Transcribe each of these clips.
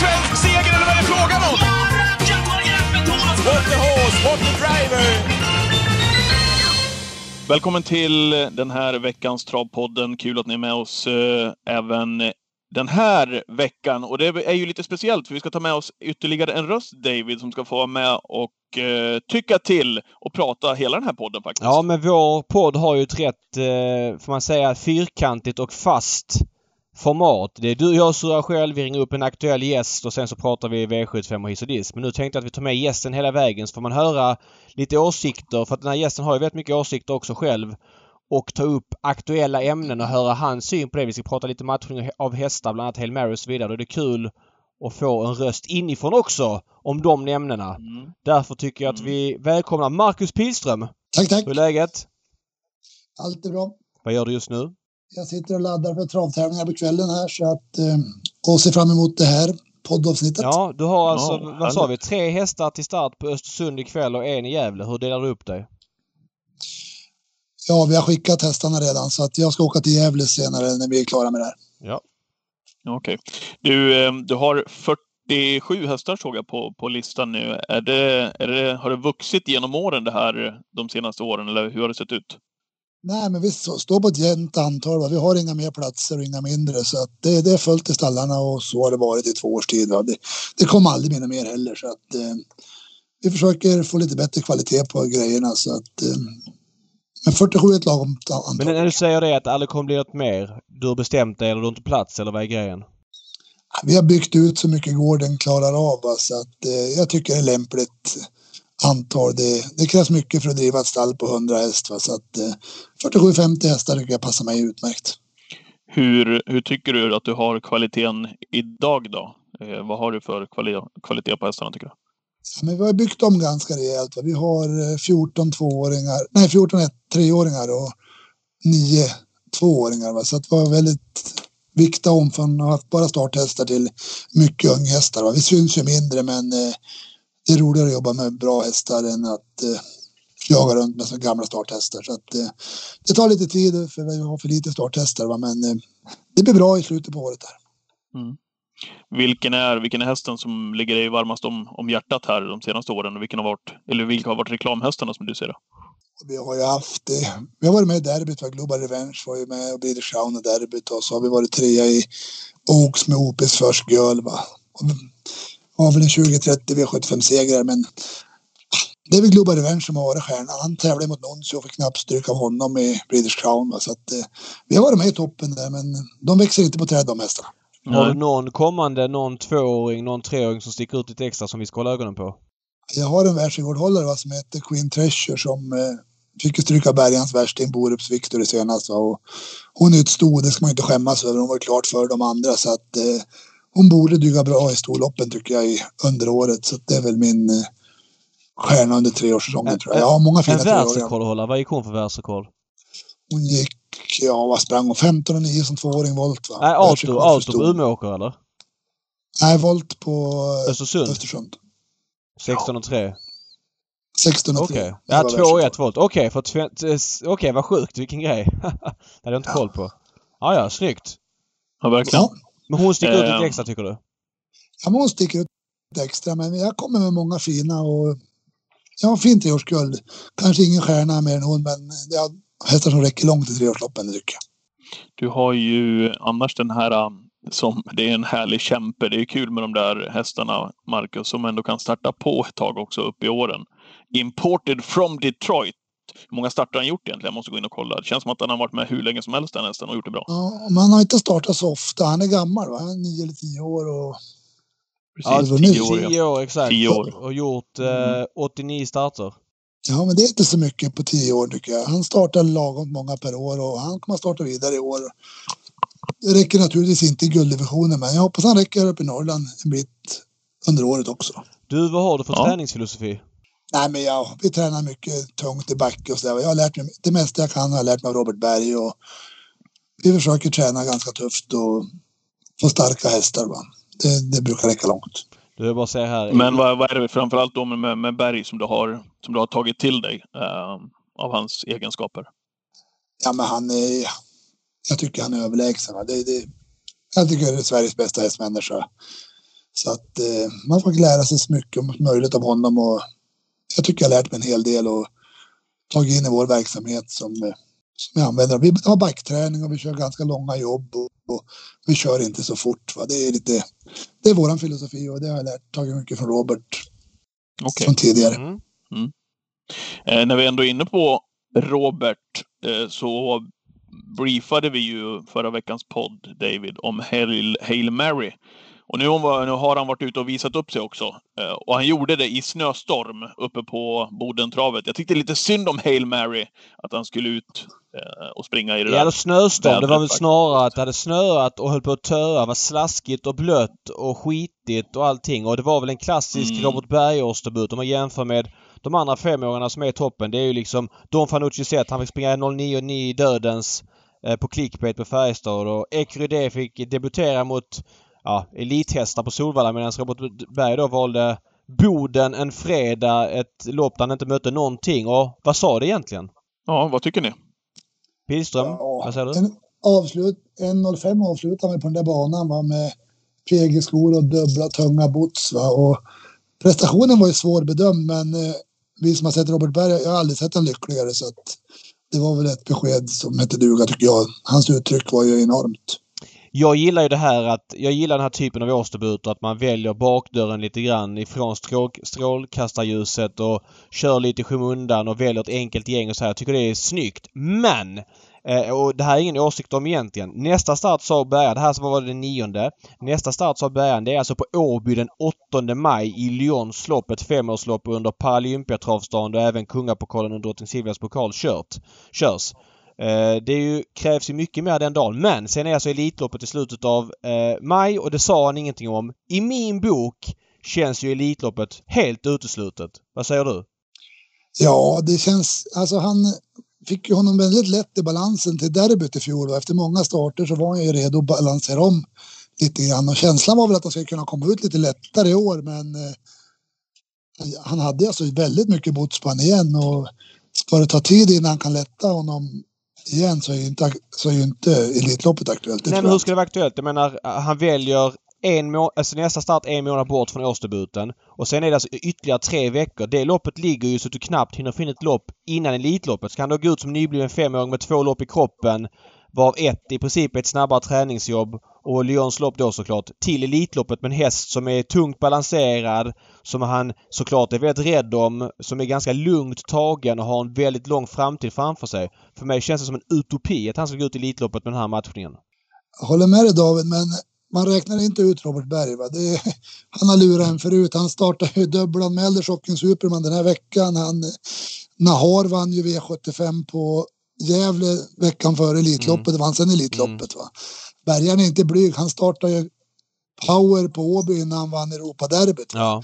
svensk seger eller vad är det frågan om? What the horse, what the driver! Välkommen till den här veckans Travpodden. Kul att ni är med oss eh, även den här veckan. Och det är ju lite speciellt för vi ska ta med oss ytterligare en röst, David, som ska få vara med och eh, tycka till och prata hela den här podden faktiskt. Ja, men vår podd har ju ett rätt, eh, får man säga, fyrkantigt och fast format. Det är du och jag surrar själv, vi ringer upp en aktuell gäst och sen så pratar vi V75 och hiss och diss. Men nu tänkte jag att vi tar med gästen hela vägen så får man höra lite åsikter. För att den här gästen har ju väldigt mycket åsikter också själv. Och ta upp aktuella ämnen och höra hans syn på det. Vi ska prata lite matchning av hästar, bland annat Hail Mary och så vidare. Då är det kul att få en röst inifrån också om de ämnena. Mm. Därför tycker jag att vi välkomnar Marcus Pilström. Tack, tack. Hur är läget? Allt är bra. Vad gör du just nu? Jag sitter och laddar för travtävlingar på kvällen här så att eh, och ser fram emot det här poddavsnittet. Ja, du har alltså, Ja, vad sa vi, tre hästar till start på Östersund ikväll och en i Gävle. Hur delar du upp dig? Ja, vi har skickat hästarna redan så att jag ska åka till Gävle senare när vi är klara med det här. Ja. Okej. Du, eh, du har 47 hästar såg jag på, på listan nu. Är det, är det, har det vuxit genom åren det här de senaste åren eller hur har det sett ut? Nej, men vi står på ett jämnt antal. Va? Vi har inga mer platser och inga mindre så att det, det är fullt i stallarna och så har det varit i två års tid. Va? Det, det kommer aldrig bli mer heller så att eh, vi försöker få lite bättre kvalitet på grejerna så att eh, men 47 är ett lagom antal. Men när du säger det att det aldrig kommer bli något mer. Du har bestämt dig eller du har inte plats eller vad är grejen? Vi har byggt ut så mycket gården klarar av va? så att eh, jag tycker det är lämpligt antal. Det, det krävs mycket för att driva ett stall på 100 häst va? så att eh, 47-50 hästar tycker jag passar mig utmärkt. Hur, hur tycker du att du har kvaliteten idag då? Eh, vad har du för kvali kvalitet på hästarna tycker du? Ja, men vi har byggt om ganska rejält. Va? Vi har eh, 14 tvååringar, nej 14 ett- treåringar och 9 tvååringar. Va? Så att vi har väldigt viktat om från att bara starthästar till mycket unghästar. Va? Vi syns ju mindre men eh, det är roligare att jobba med bra hästar än att eh, jaga runt med så gamla starthästar. Så att, eh, det tar lite tid för vi har för lite starthästar va? men eh, det blir bra i slutet på året. Här. Vilken är, vilken är hästen som ligger dig varmast om, om hjärtat här de senaste åren? Och vilken har varit, eller vilka har varit reklamhästarna som du ser det? Och Vi har ju haft, eh, vi har varit med i derbyt, va? Global Revenge var ju med och British Crown i derbyt och så har vi varit trea i Oaks med Opis First Girl. Va? Och har väl en 20-30 V75 segrar men det är väl Global Revenge som har varit stjärnan. Han tävlade mot Nuncio och fick knappt stryk av honom i British Crown. Va? Så att, eh, vi har varit med i toppen där men de växer inte på träd de hästarna. Har du någon kommande, någon tvååring, någon treåring som sticker ut lite extra som vi ska hålla ögonen på? Jag har en världsrekordhållare som heter Queen Treasure som eh, fick stryka Bergans värsting Borups Victory senast. Va, och hon är ett sto, det ska man inte skämmas över. Hon var klart för de andra så att eh, hon borde dyka bra i storloppen tycker jag i, under året. Så det är väl min eh, stjärna under treårssäsongen En- tror jag. Jag har många En fina treåringar. världsrekordhållare. Vad gick hon för världsrekord? Hon gick, ja vad sprang hon? 15 och 9 som tvååring volt va? Nej, Auto, Auto på Umeåker eller? Nej, volt på eh, Östersund? Östersund. 16 och 3. 16 och Okej. 3. Ja, 2 och 1 volt. Okej, eh, Okej, vad sjukt. Vilken grej. det hade jag inte koll på. Ja, ja, snyggt. Ja, verkligen. Ja. Men hon sticker ut lite Ehm. extra tycker du? Ja, men hon sticker ut lite extra, men jag kommer med många fina och jag har fin treårsguld. Kanske ingen stjärna mer än hon, men jag har hästar som räcker långt i treårsloppen, tycker jag. Du har ju annars den här um, som, det är en härlig kämpe. Det är kul med de där hästarna, Marcus, som ändå kan starta på ett tag också upp i åren. Imported from Detroit. Hur många starter har han gjort egentligen? Jag måste gå in och kolla. Det känns som att han har varit med hur länge som helst den hästen och gjort det bra. Ja, man har inte startat så ofta. Han är gammal, va? Han är nio eller tio år och Ja, Precis, det var tio år. ja. 10 år exakt. Tio år. Och gjort eh, Mm. 89 starter. ja, men det är inte så mycket på tio år tycker jag. Han startar lagom många per år och han kommer att starta vidare i år. Det räcker naturligtvis inte i gulddivisionen, men jag hoppas han räcker upp i Norrland en bit under året också. Du, vad har du för Ja. träningsfilosofi? Nej, men jag, vi tränar mycket tungt i backe och sådär. Jag har lärt mig, det mesta jag kan har jag lärt mig av Robert Berg och vi försöker träna ganska tufft och få starka hästar. Va? Det, det brukar räcka långt. Du, bara säga här. Men vad, vad är det framförallt då med, med Berg som du har, som du har tagit till dig eh, av hans egenskaper? Ja, men han är, jag tycker han är överlägsen. Va? Det, det, jag tycker det är Sveriges bästa hästmänniska. Så att eh, man får lära sig så mycket som möjligt av honom och jag tycker jag har lärt mig en hel del och tagit in i vår verksamhet som, eh, som jag använder. Vi har backträning och vi kör ganska långa jobb och, och vi kör inte så fort. Va? Det är lite, det är våran filosofi och det har jag lärt, tagit mycket från Robert Okej. från tidigare. Mm. Eh, när vi ändå är inne på Robert eh, så briefade vi ju förra veckans podd, David, om Hail, Hail Mary. Och nu, har han varit ute och visat upp sig också. Eh, och han gjorde det i snöstorm uppe på Bodentravet. Jag tyckte lite synd om Hail Mary, att han skulle ut eh, och springa i det Ja, där. det snöstorm. Det var väl snarare att det hade snöat och höll på att töa. var slaskigt och blött och skitigt och allting. Och det var väl en klassisk Mm. Robert Bergårds-debut om man jämför med de andra femåringarna som är i toppen. Det är ju liksom Don Fanucci sett. Han fick springa 09,9 i dödens eh, på clickbait på Färjestad och Ecrydé fick debutera mot ja, elithästar på Solvalla medan Robert Berg då valde Boden en fredag. Ett lopp där han inte mötte någonting. Och vad sa det egentligen? Ja, vad tycker ni? Pilström? Ja, vad säger du? En avslut, 1.05 avslutade vi på den där banan va, med PG-skor och dubbla tunga boots. Va, och prestationen var ju svårbedömd men eh, vi som har sett Robert Berg, jag har aldrig sett en lyckligare så att det var väl ett besked som hette duga tycker jag. Hans uttryck var ju enormt. Jag gillar ju det här att jag gillar den här typen av årsdebuter att man väljer bakdörren lite grann ifrån strål, strålkastarljuset och kör lite i skymundan och väljer ett enkelt gäng och så här. Jag tycker det är snyggt. Men! Eh, och det här är ingen åsikt om egentligen. Nästa start sa Bergan, det här som var den nionde. Nästa start sa Bergan, det är alltså på Åby den 8 maj i Lyons lopp. Ett femårslopp under Paralympiatravstaden och även Kungapokalen och Drottning Silvias pokal kört, körs. Eh, Det ju, krävs ju mycket mer den dagen. Men sen är alltså Elitloppet i slutet av eh, maj och det sa han ingenting om. I min bok känns ju Elitloppet helt uteslutet. Vad säger du? Ja, det känns, alltså han fick ju honom väldigt lätt i balansen till derbyt i fjol och efter många starter så var han ju redo att balansera om lite grann och känslan var väl att han skulle kunna komma ut lite lättare i år men eh, han hade alltså väldigt mycket gods på honom igen och ska det ta tid innan han kan lätta honom igen så är ju inte, så är ju inte Elitloppet aktuellt. Det Nej men hur ska det vara aktuellt? Jag menar, han väljer en må- alltså nästa start en månad bort från årsdebuten. Och sen är det alltså ytterligare tre veckor. Det loppet ligger ju så att du knappt hinner finna ett lopp innan Elitloppet. Ska han då gå ut som nybliven femåring med två lopp i kroppen varav ett i princip är ett snabbare träningsjobb och Lyons lopp då såklart till Elitloppet med en häst som är tungt balanserad, som han såklart är väldigt rädd om, som är ganska lugnt tagen och har en väldigt lång framtid framför sig. För mig känns det som en utopi att han ska gå ut i Elitloppet med den här matchningen. Jag håller med dig David, men man räknar inte ut Robert Berg. Va? Det är, han har lurat en förut. Han startade ju dubbelanmälde Chocken Superman den här veckan. Han, Nahar vann ju V75 på Gävle veckan före Elitloppet. Det vann sen Elitloppet. Va? Bergaren är inte blyg. Han startade ju Power på Åby innan han vann Europaderbyt. Ja.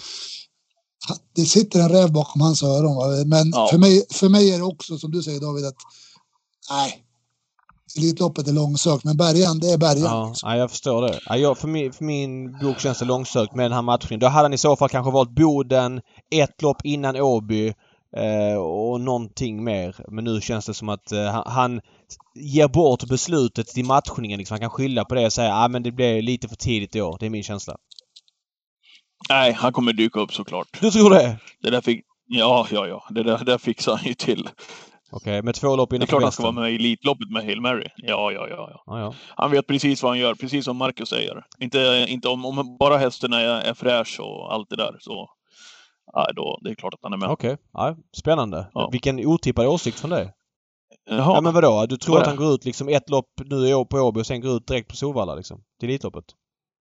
Det sitter en räv bakom hans öron. Va? Men Ja. för, mig, för mig är det också som du säger David att nej, Elitloppet är långsökt. Men Bergaren, det är Bergaren. Ja, ja, jag förstår det. Ja, jag, för, min, för min bok känns det långsökt med den här matchningen. Då hade han i så fall kanske valt Boden, ett lopp innan Åby och någonting mer. Men nu känns det som att eh, han, ger bort beslutet till matchningen. Liksom. Han kan skylla på det och säga att ah, men det blev lite för tidigt i år. Det är min känsla. Nej, han kommer dyka upp såklart. Du tror det? Det där fick... Ja, ja, ja. Det där, det där fixar han ju till. Okej, med två lopp Det är klart han ska vara med i Elitloppet med Hail Mary. Ja, ja, ja, ja. Ja, ja. Han vet precis vad han gör, precis som Marcus säger. Inte, inte om, om bara hästen är, är fräsch och allt det där så... Nej, då, det är klart att han är med. Okej. Ja, spännande. Ja. Vilken otippad åsikt från dig. Jaha. Ja men vadå? Du tror Vad att är han går ut liksom ett lopp nu i år på Åby och sen går ut direkt på Solvalla liksom? Till Elitloppet?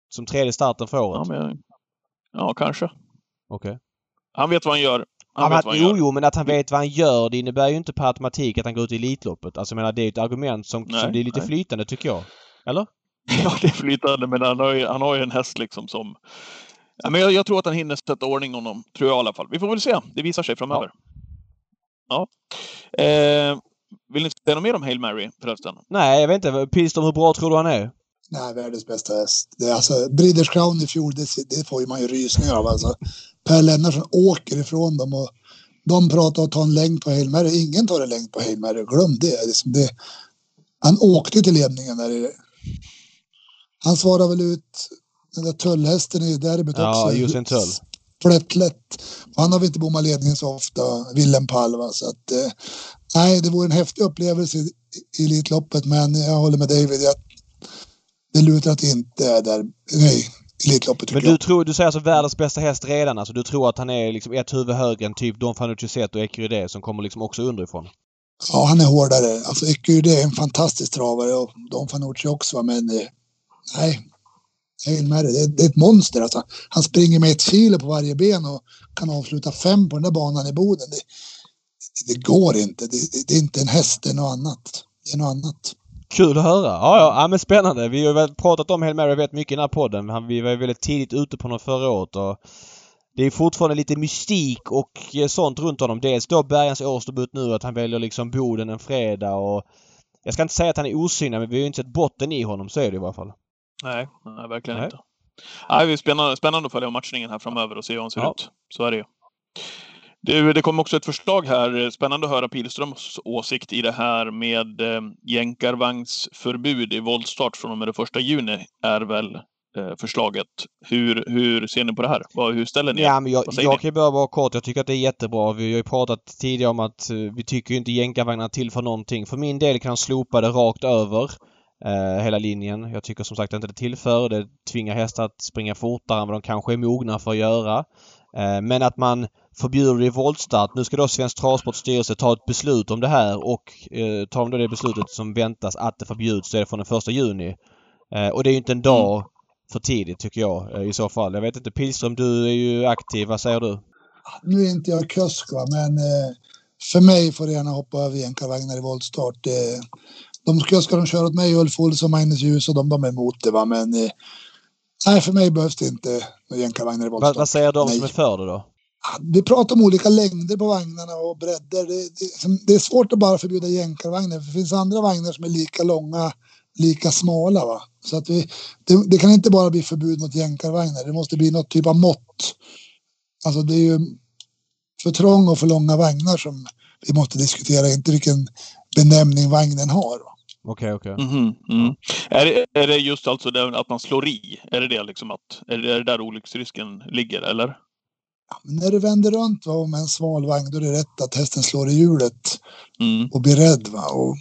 Som tredje starten för Ja, året? men, ja, kanske. Okej. Han vet vad han gör. Han Ja, vet att, han jo, gör. jo, men att han vet vad han gör det innebär ju inte per automatik att han går ut i Elitloppet. Alltså jag menar det är ett argument som, Nej, som blir lite nej. flytande tycker jag. Eller? Ja, det är flytande, men han har ju, han har ju en häst liksom som... Ja, men jag, jag tror att han hinner sätta ordning honom, tror jag i alla fall. Vi får väl se. Det visar sig framöver. Ja. Eh, vill ni säga något mer om Hail Mary förresten? Nej, jag vet inte. Pilstorm, hur bra tror du han är? Nej, världens bästa häst. Det är alltså, Breeders Crown i fjol, det, det får ju man ju rysningar av. Alltså, per Lennartsson åker ifrån dem och de pratar om att ta en längd på Hail Mary. Ingen tar en längd på Hail Mary. Glöm det. Liksom det. Han åkte till ledningen där. i- Han svarade väl ut den där tullhästen i derbyt Ja, också. Usain Tull. Plättlätt. Och han har vi inte bommat ledningen så ofta, Willem Palva. Så att, eh, nej, det vore en häftig upplevelse i, i Elitloppet, men jag håller med David. Jag, det lutar att det inte är där. Nej, Elitloppet Men jag. du tror, du säger alltså världens bästa häst redan alltså? Du tror att han är liksom ett huvud högre än typ Don Fanucci och Ecuride som kommer liksom också underifrån? Ja, han är hårdare. Alltså, Ecuride är en fantastisk travare och Don Fanucci också, men eh, nej. Jag är med det. Det är, det är ett monster. Alltså, han springer med ett kilo på varje ben och kan avsluta fem på den där banan i Boden. Det, det går inte. Det, det, det är inte en häst, det är något annat. Det är något annat. Kul att höra! Ja, ja, ja men spännande. Vi har ju pratat om Hail Mary vet mycket i den här podden. Han, vi var ju väldigt tidigt ute på honom förra året och det är fortfarande lite mystik och eh, sånt runt honom. Dels då Bergens årsdebut nu att han väljer liksom Boden en fredag och jag ska inte säga att han är osynlig men vi har ju inte sett botten i honom. Så är det i alla fall. Nej, nej verkligen Nej. inte. Nej, det är spännande, spännande att följa matchningen här framöver och se hur han ser Ja. ut. Så är det ju. Du, det kom också ett förslag här. Spännande att höra Pilströms åsikt i det här med eh, jänkarvagnsförbud i voltstart från och med det första juni är väl eh, förslaget. Hur, hur ser ni på det här? Vad, hur ställer ni er? Ja, men jag, jag kan ju bara vara kort. Jag tycker att det är jättebra. Vi har ju pratat tidigare om att eh, vi tycker ju inte jänkarvagnar till för någonting. För min del kan han slopa det rakt över. Eh, hela linjen. Jag tycker som sagt inte det tillför. Det tvingar hästar att springa fortare än vad de kanske är mogna för att göra. Eh, men att man förbjuder det i voltstart. Nu ska då Svensk Travsports styrelse ta ett beslut om det här och eh, tar de då det beslutet som väntas att det förbjuds så är det från den 1 juni. Eh, och det är ju inte en dag för tidigt tycker jag eh, i så fall. Jag vet inte Pilström, du är ju aktiv. Vad säger du? Nu är inte jag kusk, va, men eh, för mig får det gärna hoppa över jänkarvagnar i voltstart. Eh, de kuskar de kör åt mig, Ulf Olsson, Magnus Djus och de, de är emot det. Va? Men eh, nej, för mig behövs det inte jänkarvagnar i voltstart. vad säger de Nej. som är för det då? Vi pratar om olika längder på vagnarna och bredder. Det, det, det är svårt att bara förbjuda jänkarvagnar. För det finns andra vagnar som är lika långa, lika smala. Va? Så att vi, det, det kan inte bara bli förbud mot jänkarvagnar. Det måste bli något typ av mått. Alltså det är ju för trång och för långa vagnar som vi måste diskutera, inte vilken benämning vagnen har. Va? Okej, okej. Mhm, mm. Är, det, är det just alltså det, att man slår i? Är det det liksom att, är det, är det där olycksrisken ligger, eller? Men när du vänder runt va, med en sval vagn då är det rätt att hästen slår i hjulet Mm. och blir rädd. Va? Och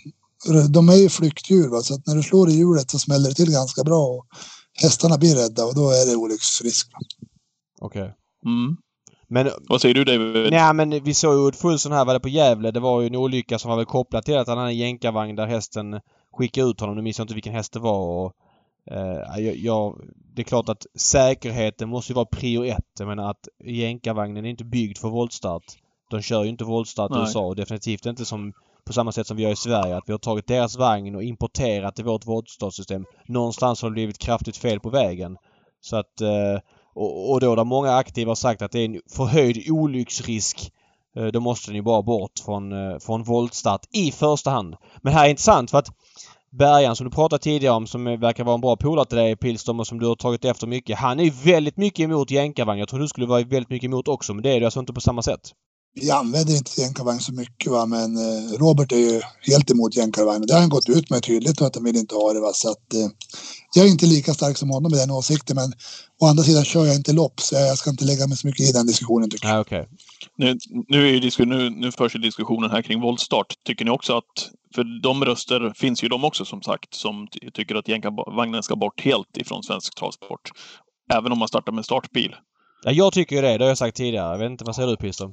de är ju flyktdjur va? så att när du slår i hjulet så smäller det till ganska bra och hästarna blir rädda och då är det olycksrisk. Okej. Mm. Men, Vad säger du David? nej men vi såg ju Ulf Olsson här, var det på Gävle? Det var ju en olycka som var väl kopplad till att han hade en jänkarvagn där hästen skickade ut honom. Nu minns jag inte vilken häst det var och eh, jag, jag, det är klart att säkerheten måste ju vara prio ett. Jag menar att jänkarvagnen är inte byggd för voltstart. De kör ju inte voltstart i. USA och definitivt inte som på samma sätt som vi gör i Sverige. Att vi har tagit deras vagn och importerat i vårt voltstartsystem. Någonstans har det blivit kraftigt fel på vägen. Så att eh, och, och då där många aktiva sagt att det är en förhöjd olycksrisk. Eh, då måste den ju bara bort från, eh, från voltstart i första hand. Men här är intressant för att Bergan som du pratade tidigare om som verkar vara en bra polare till dig Pilström och som du har tagit efter mycket. Han är väldigt mycket emot jänkarvagn. Jag tror du skulle vara väldigt mycket emot också men det är du alltså inte på samma sätt. Vi använder inte jänkarvagn så mycket va? men eh, Robert är ju helt emot jänkarvagn. Det har han gått ut med tydligt och att han vill inte ha det. Va? Så att, eh, jag är inte lika stark som honom med den åsikten men å andra sidan kör jag inte lopp så jag ska inte lägga mig så mycket i den diskussionen tycker jag. Nej okej. Nu, nu, är nu, nu förs ju diskussionen här kring voltstart. Tycker ni också att, för de röster finns ju de också som sagt, som ty- tycker att jänkarvagnen ska bort helt ifrån svensk travsport. Även om man startar med startbil. Ja, jag tycker ju det. Det har jag sagt tidigare. Jag vet inte, vad säger du Pilström?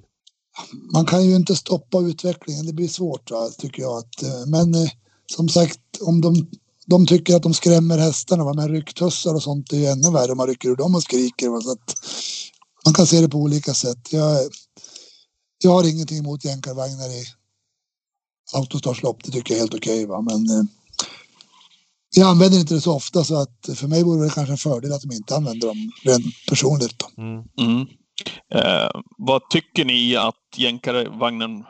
Man kan ju inte stoppa utvecklingen. Det blir svårt va, tycker jag. Att, eh, men eh, som sagt, om de, de tycker att de skrämmer hästarna, va, men rycktussar och sånt är ju ännu värre om man rycker ur dem och skriker. Va, så att man kan se det på olika sätt. Jag, jag har ingenting emot jänkarvagnar i autostartslopp. Det tycker jag är helt okej. va, men eh, jag använder inte det så ofta så att för mig vore det kanske en fördel att de inte använder dem rent personligt. Då. Mm. Mm. Eh, vad tycker ni att jänkarvagnen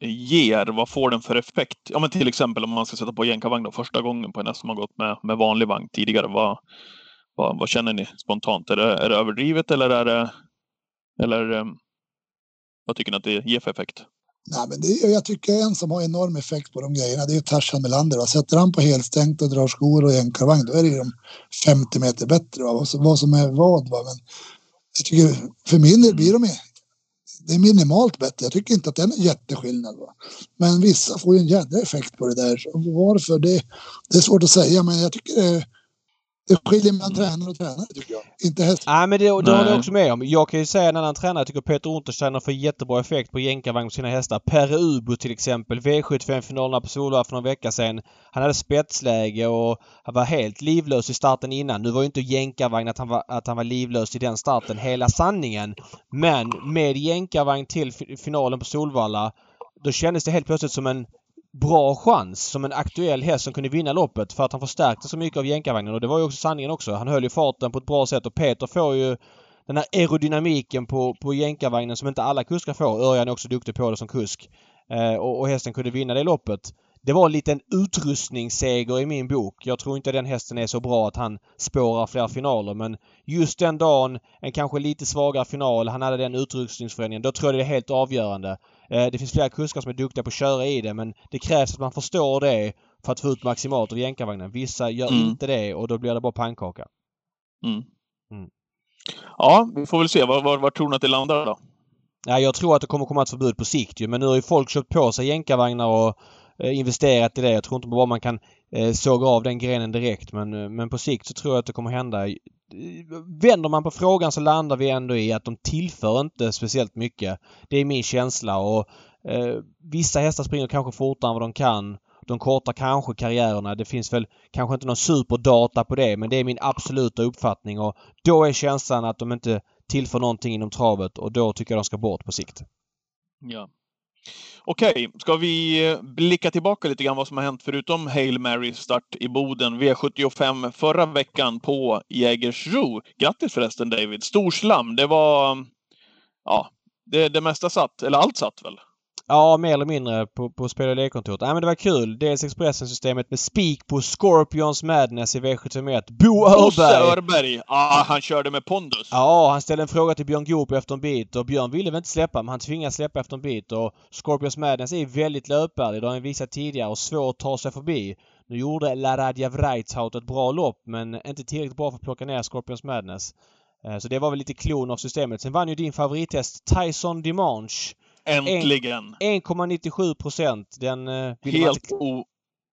ger? Vad får den för effekt? Ja, men till exempel om man ska sätta på jänkarvagn första gången på en häst som har gått med, med vanlig vagn tidigare. Vad, vad, vad känner ni spontant? Är det, är det överdrivet eller är det... Eller eh, vad tycker ni att det ger för effekt? Nej, men det, är- jag tycker en som har enorm effekt på de grejerna, det är Tarzan Melander. Va? Sätter han på helstängt och drar skor och jänkarvagn, då är det ju de 50 meter bättre. Va? Vad, som, vad som är vad. Va? Men jag tycker, för min del blir de ju- det är minimalt bättre. Jag tycker inte att det är en jätteskillnad. Va? Men vissa får ju en jädra effekt på det där. Varför? Det, det är svårt att säga, men jag tycker det, det skiljer mellan tränare och tränare, tycker jag. Inte häst. Nej men det, det håller jag Nej. också med om. Jag kan ju säga en annan tränare. Jag tycker Peter Untersteiner får jättebra effekt på jänkarvagn på sina hästar. Per Ubo till exempel. V75-finalerna på Solvalla för några veckor sedan. Han hade spetsläge och han var helt livlös i starten innan. Nu var ju inte jänkarvagn att han var, att han var livlös i den starten hela sanningen. Men med jänkarvagn till fi- finalen på Solvalla då kändes det helt plötsligt som en bra chans som en aktuell häst som kunde vinna loppet för att han förstärkte så mycket av jänkarvagnen och det var ju också sanningen också. Han höll ju farten på ett bra sätt och Peter får ju den här aerodynamiken på, på jänkarvagnen som inte alla kuskar får. Örjan är också duktig på det som kusk. Eh, och, och hästen kunde vinna det loppet. Det var en liten utrustningsseger i min bok. Jag tror inte den hästen är så bra att han spårar fler finaler men just den dagen, en kanske lite svagare final, han hade den utrustningsförändringen. Då tror jag det är helt avgörande. Eh, Det finns flera kuskar som är duktiga på att köra i det men det krävs att man förstår det för att få ut maximalt av jänkarvagnen. Vissa gör Mm. inte det och då blir det bara pannkaka. Mm. Mm. Ja, vi får väl se. Var, var, var tror ni att det landar då? Ja, jag tror att det kommer komma ett förbud på sikt ju. Men nu har ju folk köpt på sig jänkarvagnar och Eh, investerat i det. Jag tror inte bara man kan eh, såga av den grenen direkt. Men, eh, men på sikt så tror jag att det kommer hända. Vänder man på frågan så landar vi ändå i att de tillför inte speciellt mycket. Det är min känsla och eh, vissa hästar springer kanske fortare än vad de kan. De kortar kanske karriärerna. Det finns väl kanske inte någon superdata på det men det är min absoluta uppfattning och då är känslan att de inte tillför någonting inom travet och då tycker jag de ska bort på sikt. Ja. Okej, ska vi blicka tillbaka lite grann vad som har hänt förutom Hail Mary start i Boden V75 förra veckan på Jägersro. Grattis förresten David! Storslam, det var... Ja, det, det mesta satt, eller allt satt väl? Ja, mer eller mindre på, på spel och lekkontoret. Nej men det var kul. Dels Expressen-systemet med spik på Scorpions Madness i V751. Bo Bosse Öberg! Örberg! Ja, han körde med pondus. Ja, han ställde en fråga till Björn Goop efter en bit och Björn ville väl inte släppa men han tvingades släppa efter en bit och Scorpions Madness är väldigt löpvärdig. Det har han visat tidigare och svår att ta sig förbi. Nu gjorde Laradja Vreithout ett bra lopp men inte tillräckligt bra för att plocka ner Scorpions Madness. Eh, Så det var väl lite klon av systemet. Sen vann ju din favorithäst Tyson Dimanche. Äntligen! 1,97 procent. Den eh, ville man Helt inte, o-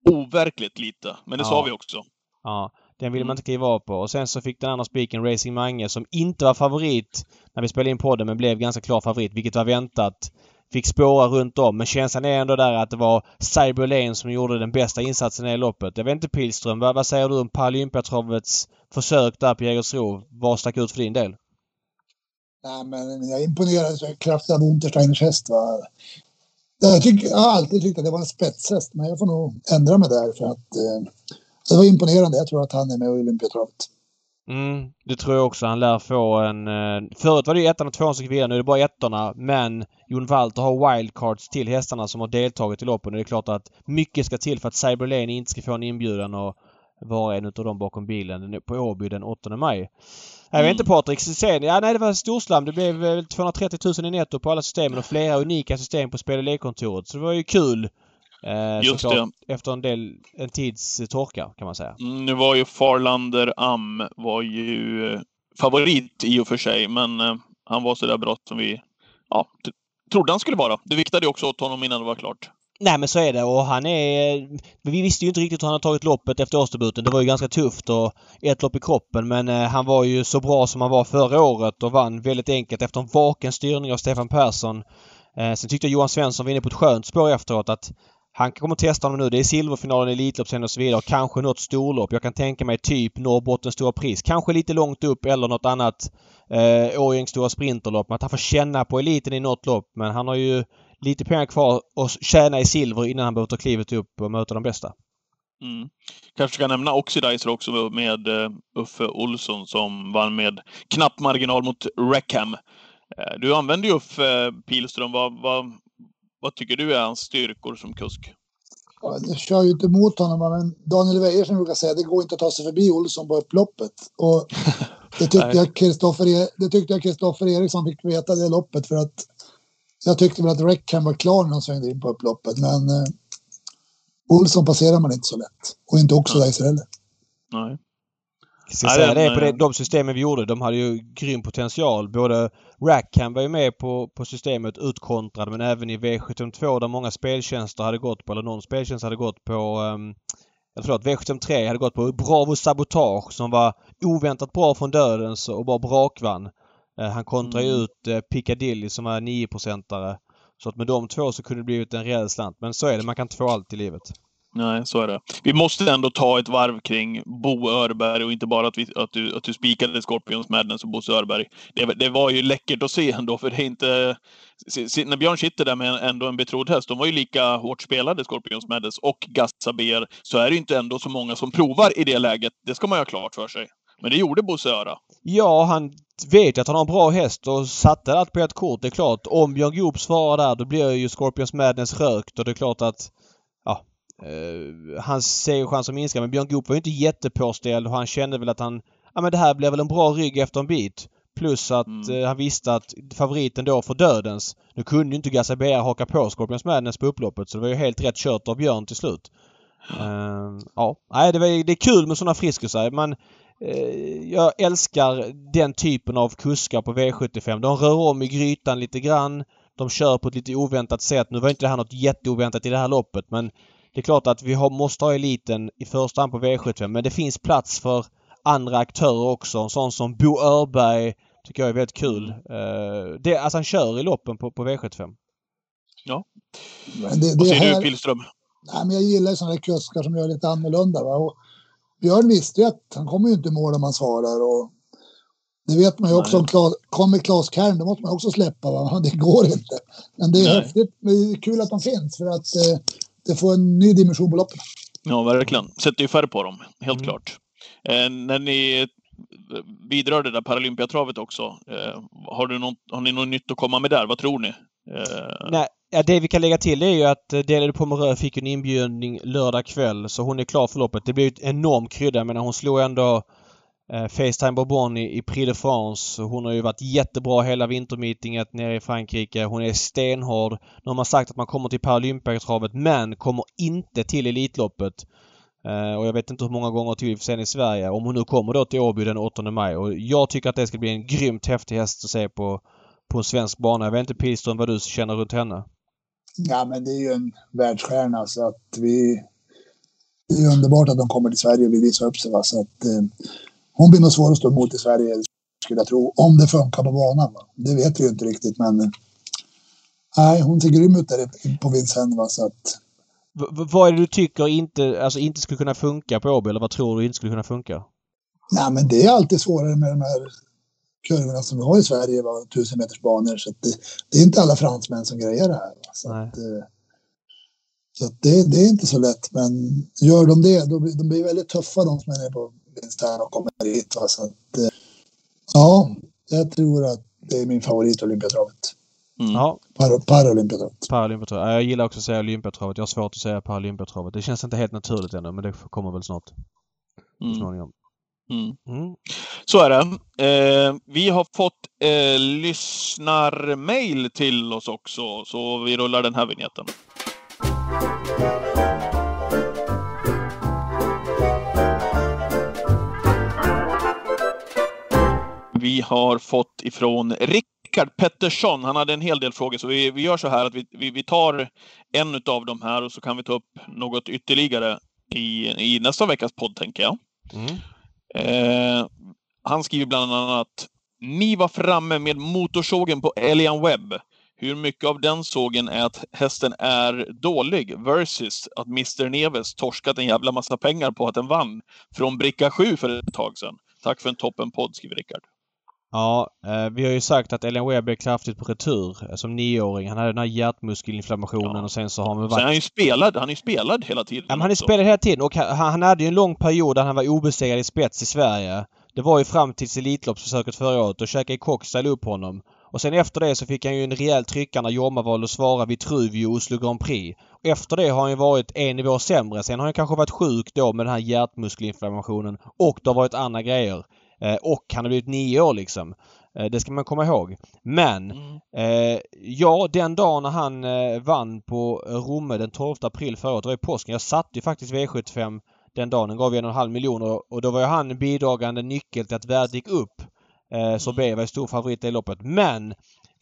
overkligt lite. Men det Ja. sa vi också. ja, den ville man Mm. inte kliva av på. Och sen så fick den andra spiken Racing Mange som inte var favorit när vi spelade in podden men blev ganska klar favorit, vilket var väntat. Fick spåra runt om men känslan är ändå där att det var Cyber Lane som gjorde den bästa insatsen i loppet. Jag vet inte Pilström, vad, vad säger du om Paralympiatravets försök där på Jägersro? Vad stack ut för din del? Nej, men jag imponerades kraftigt av Untersteiners häst. Va? Jag, tyck, jag har alltid tyckt att det var en spetshäst, men jag får nog ändra mig där för att eh, det var imponerande. Jag tror att han är med i Olympiatravet. Mm, det tror jag också. Han lär få en... Eh, förut var det ju ettan och tvåan som gick vidare. Nu är det bara ettorna. Men Jon Walter har wildcards till hästarna som har deltagit i loppen. Och det är klart att mycket ska till för att Cyber Lane inte ska få en inbjudan och vara en av dem bakom bilen på Åby den 8 maj. Jag vet Mm. inte Patrik, sen, ja nej det var storslam. Det blev väl 230 000 i netto på alla systemen och flera unika system på spel och lekkontoret. Så det var ju kul. Eh, Just såklart, Efter en del, en tids eh, torka kan man säga. Mm, Nu var ju Farlander Am var ju eh, favorit i och för sig, men eh, han var så där bra som vi ja, trodde han skulle vara. Det viktade ju också åt honom innan det var klart. Nej men så är det och han är... Vi visste ju inte riktigt hur han hade tagit loppet efter årsdebuten. Det var ju ganska tufft och ett lopp i kroppen men eh, han var ju så bra som han var förra året och vann väldigt enkelt efter en vaken styrning av Stefan Persson. Eh, sen tyckte jag Johan Svensson var inne på ett skönt spår efteråt att han kommer att testa honom nu. Det är silverfinalen, Elitloppsserien och så vidare och kanske något storlopp. Jag kan tänka mig typ Norrbottens stora pris. Kanske lite långt upp eller något annat eh, Årjängs stora sprinterlopp. Men att han får känna på eliten i något lopp. Men han har ju lite pengar kvar att tjäna i silver innan han behöver ta klivet upp och möta de bästa. Mm. Kanske ska nämna Oxidizer också med eh, Uffe Olsson som vann med knapp marginal mot Reckham. Eh, du använder ju Uffe Pilström. Vad, vad, vad tycker du är hans styrkor som kusk? Ja, Jag kör ju inte emot honom, men Daniel Weijer brukar säga det går inte att ta sig förbi Olsson på upploppet. Och det tyckte Nej. jag Kristoffer E- det tyckte jag Kristoffer Eriksson fick veta det loppet för att Jag tyckte väl att Reckham var klar när han svängde in på upploppet, men eh, Olsson passerar man inte så lätt. Och inte. Dicer heller. Nej. Jag säga det, på det, eh, de systemen vi gjorde, de hade ju grym potential. Både Rackham var ju med på, på systemet utkontrad men även i V752 där många speltjänster hade gått på, eller någon speltjänst hade gått på um, Förlåt, V753 hade gått på Bravo Sabotage som var oväntat bra från dödens och bara brakvann. Eh, han kontrade ju Mm. ut eh, Piccadilly som var 9-procentare. Så att med de två så kunde det blivit en rejäl slant. Men så är det, man kan inte få allt i livet. Nej, så är det. Vi måste ändå ta ett varv kring Bo Örberg och inte bara att, vi, att, du, att du spikade Scorpions Madness och Bosse Örberg. Det, det var ju läckert att se ändå, för det är inte... När Björn sitter där med ändå en betrodd häst, de var ju lika hårt spelade, Scorpions Madness och Gassa BR, så är det ju inte ändå så många som provar i det läget. Det ska man ju ha klart för sig. Men det gjorde Bosse Öra. Ja, han vet att han har en bra häst och satte allt på ett kort. Det är klart, om Björn Goop svarar där då blir ju Scorpions Madness rökt och det är klart att ja, eh, hans segerchanser minskar. Men Björn Goop var ju inte jättepåställd och han kände väl att han ja men det här blir väl en bra rygg efter en bit. Plus att Mm. eh, han visste att favoriten då för dödens. Nu kunde ju inte BR haka på Scorpions Madness på upploppet så det var ju helt rätt kört av Björn till slut. Eh, ja, nej det, var, det är kul med sådana friskusar. Man, jag älskar den typen av kuskar på V75. De rör om i grytan lite grann. De kör på ett lite oväntat sätt. Nu var inte det här något jätteoväntat i det här loppet men det är klart att vi har, måste ha eliten i första hand på V75 men det finns plats för andra aktörer också. En sån som Bo Örberg tycker jag är väldigt kul. Eh, det, alltså han kör i loppen på, på V75. Men det, Vad det säger här, du, Pillström? nej, men jag gillar sådana här kuskar som gör lite annorlunda. Va? Och Björn visste ju att han kommer ju inte i mål om han svarar. Och det vet man ju också. Om Kla- kommer Klas Kern, då måste man också släppa. Va? Det går inte. Men det är Nej. häftigt. Det är kul att de finns för att eh, det får en ny dimension på loppen. Ja, verkligen. Sätter ju färg på dem, helt Mm. klart. Eh, när ni vidrör det där Paralympiatravet också, eh, har, du något, har ni något nytt att komma med där? Vad tror ni? Eh, Nej, ja, det vi kan lägga till är ju att eh, Delade Pomerö fick en inbjudning lördag kväll så hon är klar för loppet. Det blir ju ett enorm krydda men hon slog ändå eh, Facetime Bourbon i, i Prix de France. Hon har ju varit jättebra hela vintermeetinget nere i Frankrike. Hon är stenhård. Nu har man sagt att man kommer till Paralympiatravet men kommer inte till Elitloppet. Eh, och jag vet inte hur många gånger till vi får se i Sverige. Om hon nu kommer då till Åby den 8 maj. Och jag tycker att det ska bli en grymt häftig häst att se på, på en svensk bana. Jag vet inte Pilström vad du känner runt henne? Ja, men det är ju en världsstjärna så att vi... Det är underbart att de kommer till Sverige och vill visa upp sig. Va? Så att, eh, hon blir nog svår att stå emot i Sverige, skulle jag tro. Om det funkar på banan. Va? Det vet vi ju inte riktigt, men... eh, Nej, hon ser grym ut där på Vincennes. Va? Så att, v- vad är det du tycker inte, alltså inte skulle kunna funka på Åby eller vad tror du inte skulle kunna funka? nej, men det är alltid svårare med de här kurvorna som vi har i Sverige, va? tusen meters banor. Så att det, det är inte alla fransmän som grejer det här. Så, att, eh, så att det, det är inte så lätt, men gör de det, då blir de blir väldigt tuffa de som är nere på Vincennes och kommer hit. Va? Så att, eh, ja, jag tror att det är min favorit Olympiatravet. mm. Ja, Par, Paralympiatravet. Paralympiatravet. Ja, Jag gillar också att säga Olympiatravet. Jag har svårt att säga Paralympiatravet. Det känns inte helt naturligt ännu men det kommer väl snart. Så Mm. småningom. Mm. Mm. Så är det. Eh, vi har fått eh, lyssnarmail till oss också, så vi rullar den här vignetten. Vi har fått ifrån Rickard Pettersson. Han hade en hel del frågor, så vi, vi gör så här att vi, vi, vi tar en av dem här och så kan vi ta upp något ytterligare i, i nästa veckas podd, tänker jag. Mm. Eh, han skriver bland annat Ni var framme med motorsågen på Elian Webb. Hur mycket av den sågen är att hästen är dålig versus att Mr Neves torskat en jävla massa pengar på att den vann från bricka 7 för ett tag sedan. Tack för en toppenpodd, skriver Rickard. Ja, eh, vi har ju sagt att Ellen Webb är kraftigt på retur eh, som nioåring. Han hade den här hjärtmuskelinflammationen Ja. och sen så har han väl Sen är varit... han ju spelad, han är ju spelad hela tiden. Ja, men han är spelad hela tiden och han, han hade ju en lång period där han var obesegrad i spets i Sverige. Det var ju fram tills Elitloppsförsöket förra året. Då käkade Cockstyle upp honom. Och sen efter det så fick han ju en rejäl trycka när Jorma valde att svara Vitruvio och Oslo Grand Prix. Och efter det har han ju varit en nivå sämre. Sen har han kanske varit sjuk då med den här hjärtmuskelinflammationen och det har varit andra grejer. Eh, och han har blivit nio år liksom. Eh, det ska man komma ihåg. Men Mm. eh, ja, den dagen när han eh, vann på Romme den 12 april förra året, det var i påsken. Jag satt ju faktiskt V75 den dagen. Den gav en och en halv miljon och, då var ju han bidragande nyckel till att värdet gick upp. Eh, Sorbet var ju stor favorit i loppet. Men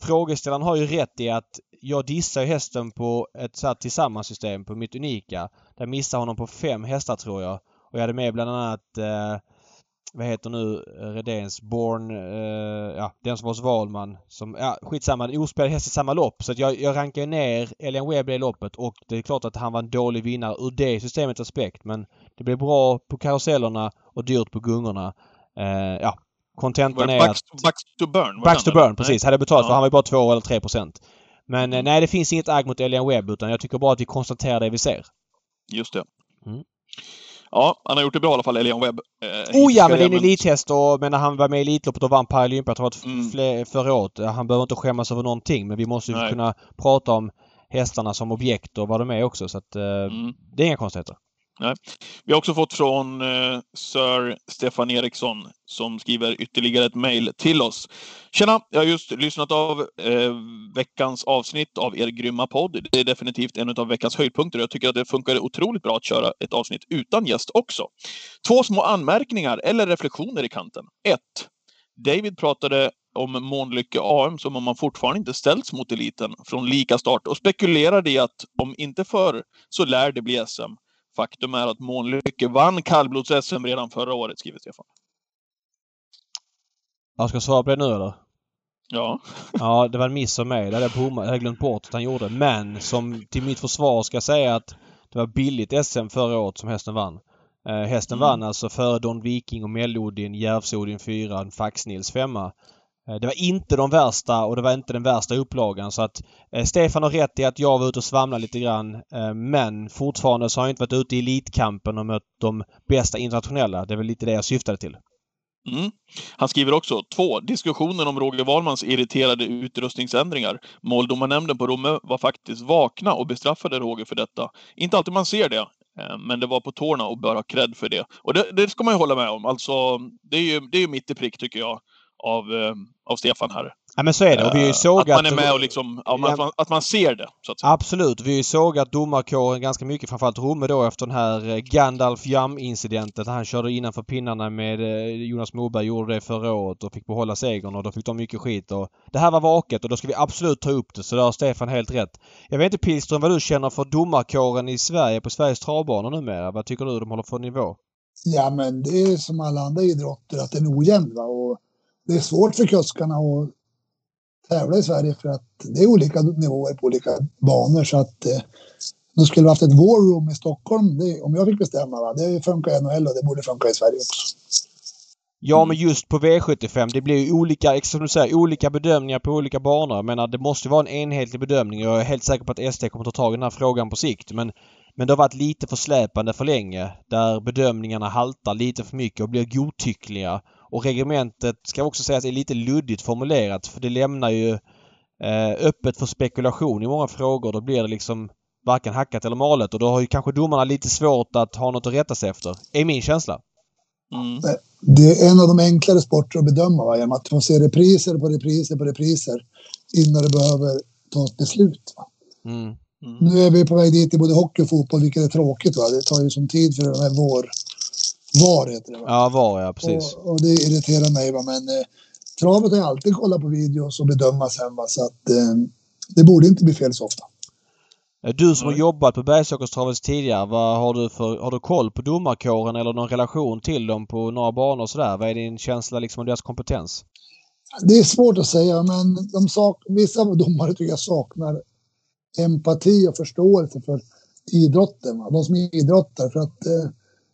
frågeställaren har ju rätt i att jag dissar hästen på ett så här tillsammanssystem på mitt unika. Där missar honom på fem hästar tror jag. Och jag hade med bland annat eh, vad heter nu Redéns Born, eh, ja den som var hos Wahlman. Som, ja skitsamma, ospelad häst i samma lopp. Så att jag, jag rankar ner Elian Webb i loppet och det är klart att han var en dålig vinnare ur det systemets aspekt. Men det blev bra på karusellerna och dyrt på gungorna. Eh, ja, kontentan är Backs, att... Backs to Burn? Backs to burn, precis. Hade jag betalat för Ja. han var ju bara 2 eller 3 procent. Men eh, nej, det finns inget agg mot Elian Webb utan jag tycker bara att vi konstaterar det vi ser. Just det. Mm. Ja, han har gjort det bra i alla fall, Elian Webb. Eh, Oh ja, men det är en elithäst och men när han var med i Elitloppet och vann att Mm. förra året. Han behöver inte skämmas över någonting men vi måste ju kunna prata om hästarna som objekt och vad de är också så att eh, Mm. det är inga konstigheter. Vi har också fått från eh, Sir Stefan Eriksson som skriver ytterligare ett mejl till oss. Tjena! Jag har just lyssnat av eh, veckans avsnitt av er grymma podd. Det är definitivt en av veckans höjdpunkter. Jag tycker att det funkar otroligt bra att köra ett avsnitt utan gäst också. Två små anmärkningar eller reflektioner i kanten. 1. David pratade om Månlycke AM som om man fortfarande inte ställts mot eliten från lika start och spekulerade i att om inte förr så lär det bli SM. Faktum är att Månlycke vann kallblods-SM redan förra året, skriver Stefan. Jag ska svara på det nu eller? Ja. Ja, det var en miss av mig. Det hade jag, jag glömt bort att han gjorde. Men som till mitt försvar ska jag säga att det var billigt SM förra året som hästen vann. Eh, hästen Mm. vann alltså före Don Viking och Mellodin, Järvsodin 4, en Fax-Nils 5. Eh, det var inte de värsta och det var inte den värsta upplagan så att eh, Stefan har rätt i att jag var ute och svamlade lite grann. Eh, men fortfarande så har jag inte varit ute i elitkampen och mött de bästa internationella. Det är väl lite det jag syftade till. Mm. Han skriver också två. Diskussionen om Roger Wahlmans irriterade utrustningsändringar. Måldomarnämnden på Romme var faktiskt vakna och bestraffade Roger för detta. Inte alltid man ser det, eh, men det var på tårna och bör ha cred för det. Och det, det ska man ju hålla med om. Alltså, det är ju, det är ju mitt i prick, tycker jag, av, eh, av Stefan här. Ja men så är det och vi har ju Eh, sågat... Att man är med och liksom, ja, man, Ja. att, man, att man ser det, så att säga. Absolut. Vi har ju sågat domarkåren ganska mycket. Framförallt Romme då efter den här eh, Gandalf Jam-incidentet. Han körde innanför pinnarna med Jonas Moberg gjorde det förra året och fick behålla segern och då fick de mycket skit. Och det här var vaket och då ska vi absolut ta upp det. Så där har Stefan helt rätt. Jag vet inte Pilström vad du känner för domarkåren i Sverige på Sveriges travbanor numera. Vad tycker du de håller för nivå? Ja, men det är som alla andra idrotter att den är ojämn. Va? Och det är svårt för kuskarna att tävla i Sverige för att det är olika nivåer på olika banor. Så att eh, de skulle vi haft ett war room i Stockholm, det, om jag fick bestämma. Va? Det funkar i NHL och det borde funka i Sverige också. Ja men just på V75 det blir ju olika, som du säger, olika bedömningar på olika banor. Jag menar det måste ju vara en enhetlig bedömning. Jag är helt säker på att SD kommer ta tag i den här frågan på sikt. Men, men det har varit lite för släpande för länge. Där bedömningarna haltar lite för mycket och blir godtyckliga. Och reglementet ska också sägas är lite luddigt formulerat för det lämnar ju eh, öppet för spekulation i många frågor. Då blir det liksom varken hackat eller malet och då har ju kanske domarna lite svårt att ha något att rätta sig efter. Är min känsla. Mm. Det är en av de enklare sporter att bedöma va? genom att få se repriser på repriser på repriser innan det behöver tas ett beslut. Va? Mm. Mm. Nu är vi på väg dit i både hockey och fotboll, vilket är tråkigt. Va? Det tar ju som tid för den här vår... VAR heter det. Va? Ja, var ja precis. Och, och det irriterar mig. Va? Men eh, travet har jag alltid kollat på videos och bedöma sen. Va? Så att eh, det borde inte bli fel så ofta. Du som har jobbat på Bergsåkerstravet tidigare, vad har du för, har du koll på domarkåren eller någon relation till dem på några banor och sådär? Vad är din känsla liksom om deras kompetens? Det är svårt att säga, men de sak, vissa domare tycker jag saknar empati och förståelse för idrotten. Va? De som idrottar. För att, eh,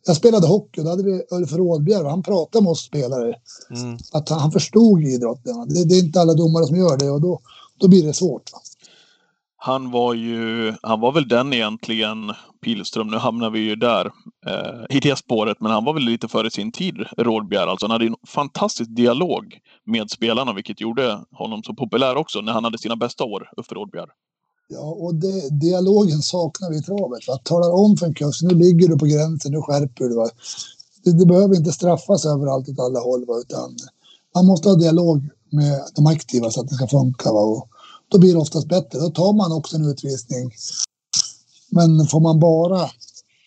jag spelade hockey och då hade vi Ulf Rådbjer han pratade med oss spelare. Mm. Att han, han förstod idrotten. Det, det är inte alla domare som gör det och då, då blir det svårt. Va? Han var ju, han var väl den egentligen, Pilström, nu hamnar vi ju där eh, i det spåret, men han var väl lite före sin tid, Rådbjer. Alltså han hade en fantastisk dialog med spelarna, vilket gjorde honom så populär också när han hade sina bästa år, Uffe Rådbjer. Ja, och det, dialogen saknar vi i travet. Va? Talar om för en kusk, nu ligger du på gränsen, nu skärper du. Va? det, det behöver inte straffas överallt åt alla håll, va, utan man måste ha dialog med de aktiva så att det ska funka. Va, och då blir det oftast bättre. Då tar man också en utvisning. Men får man bara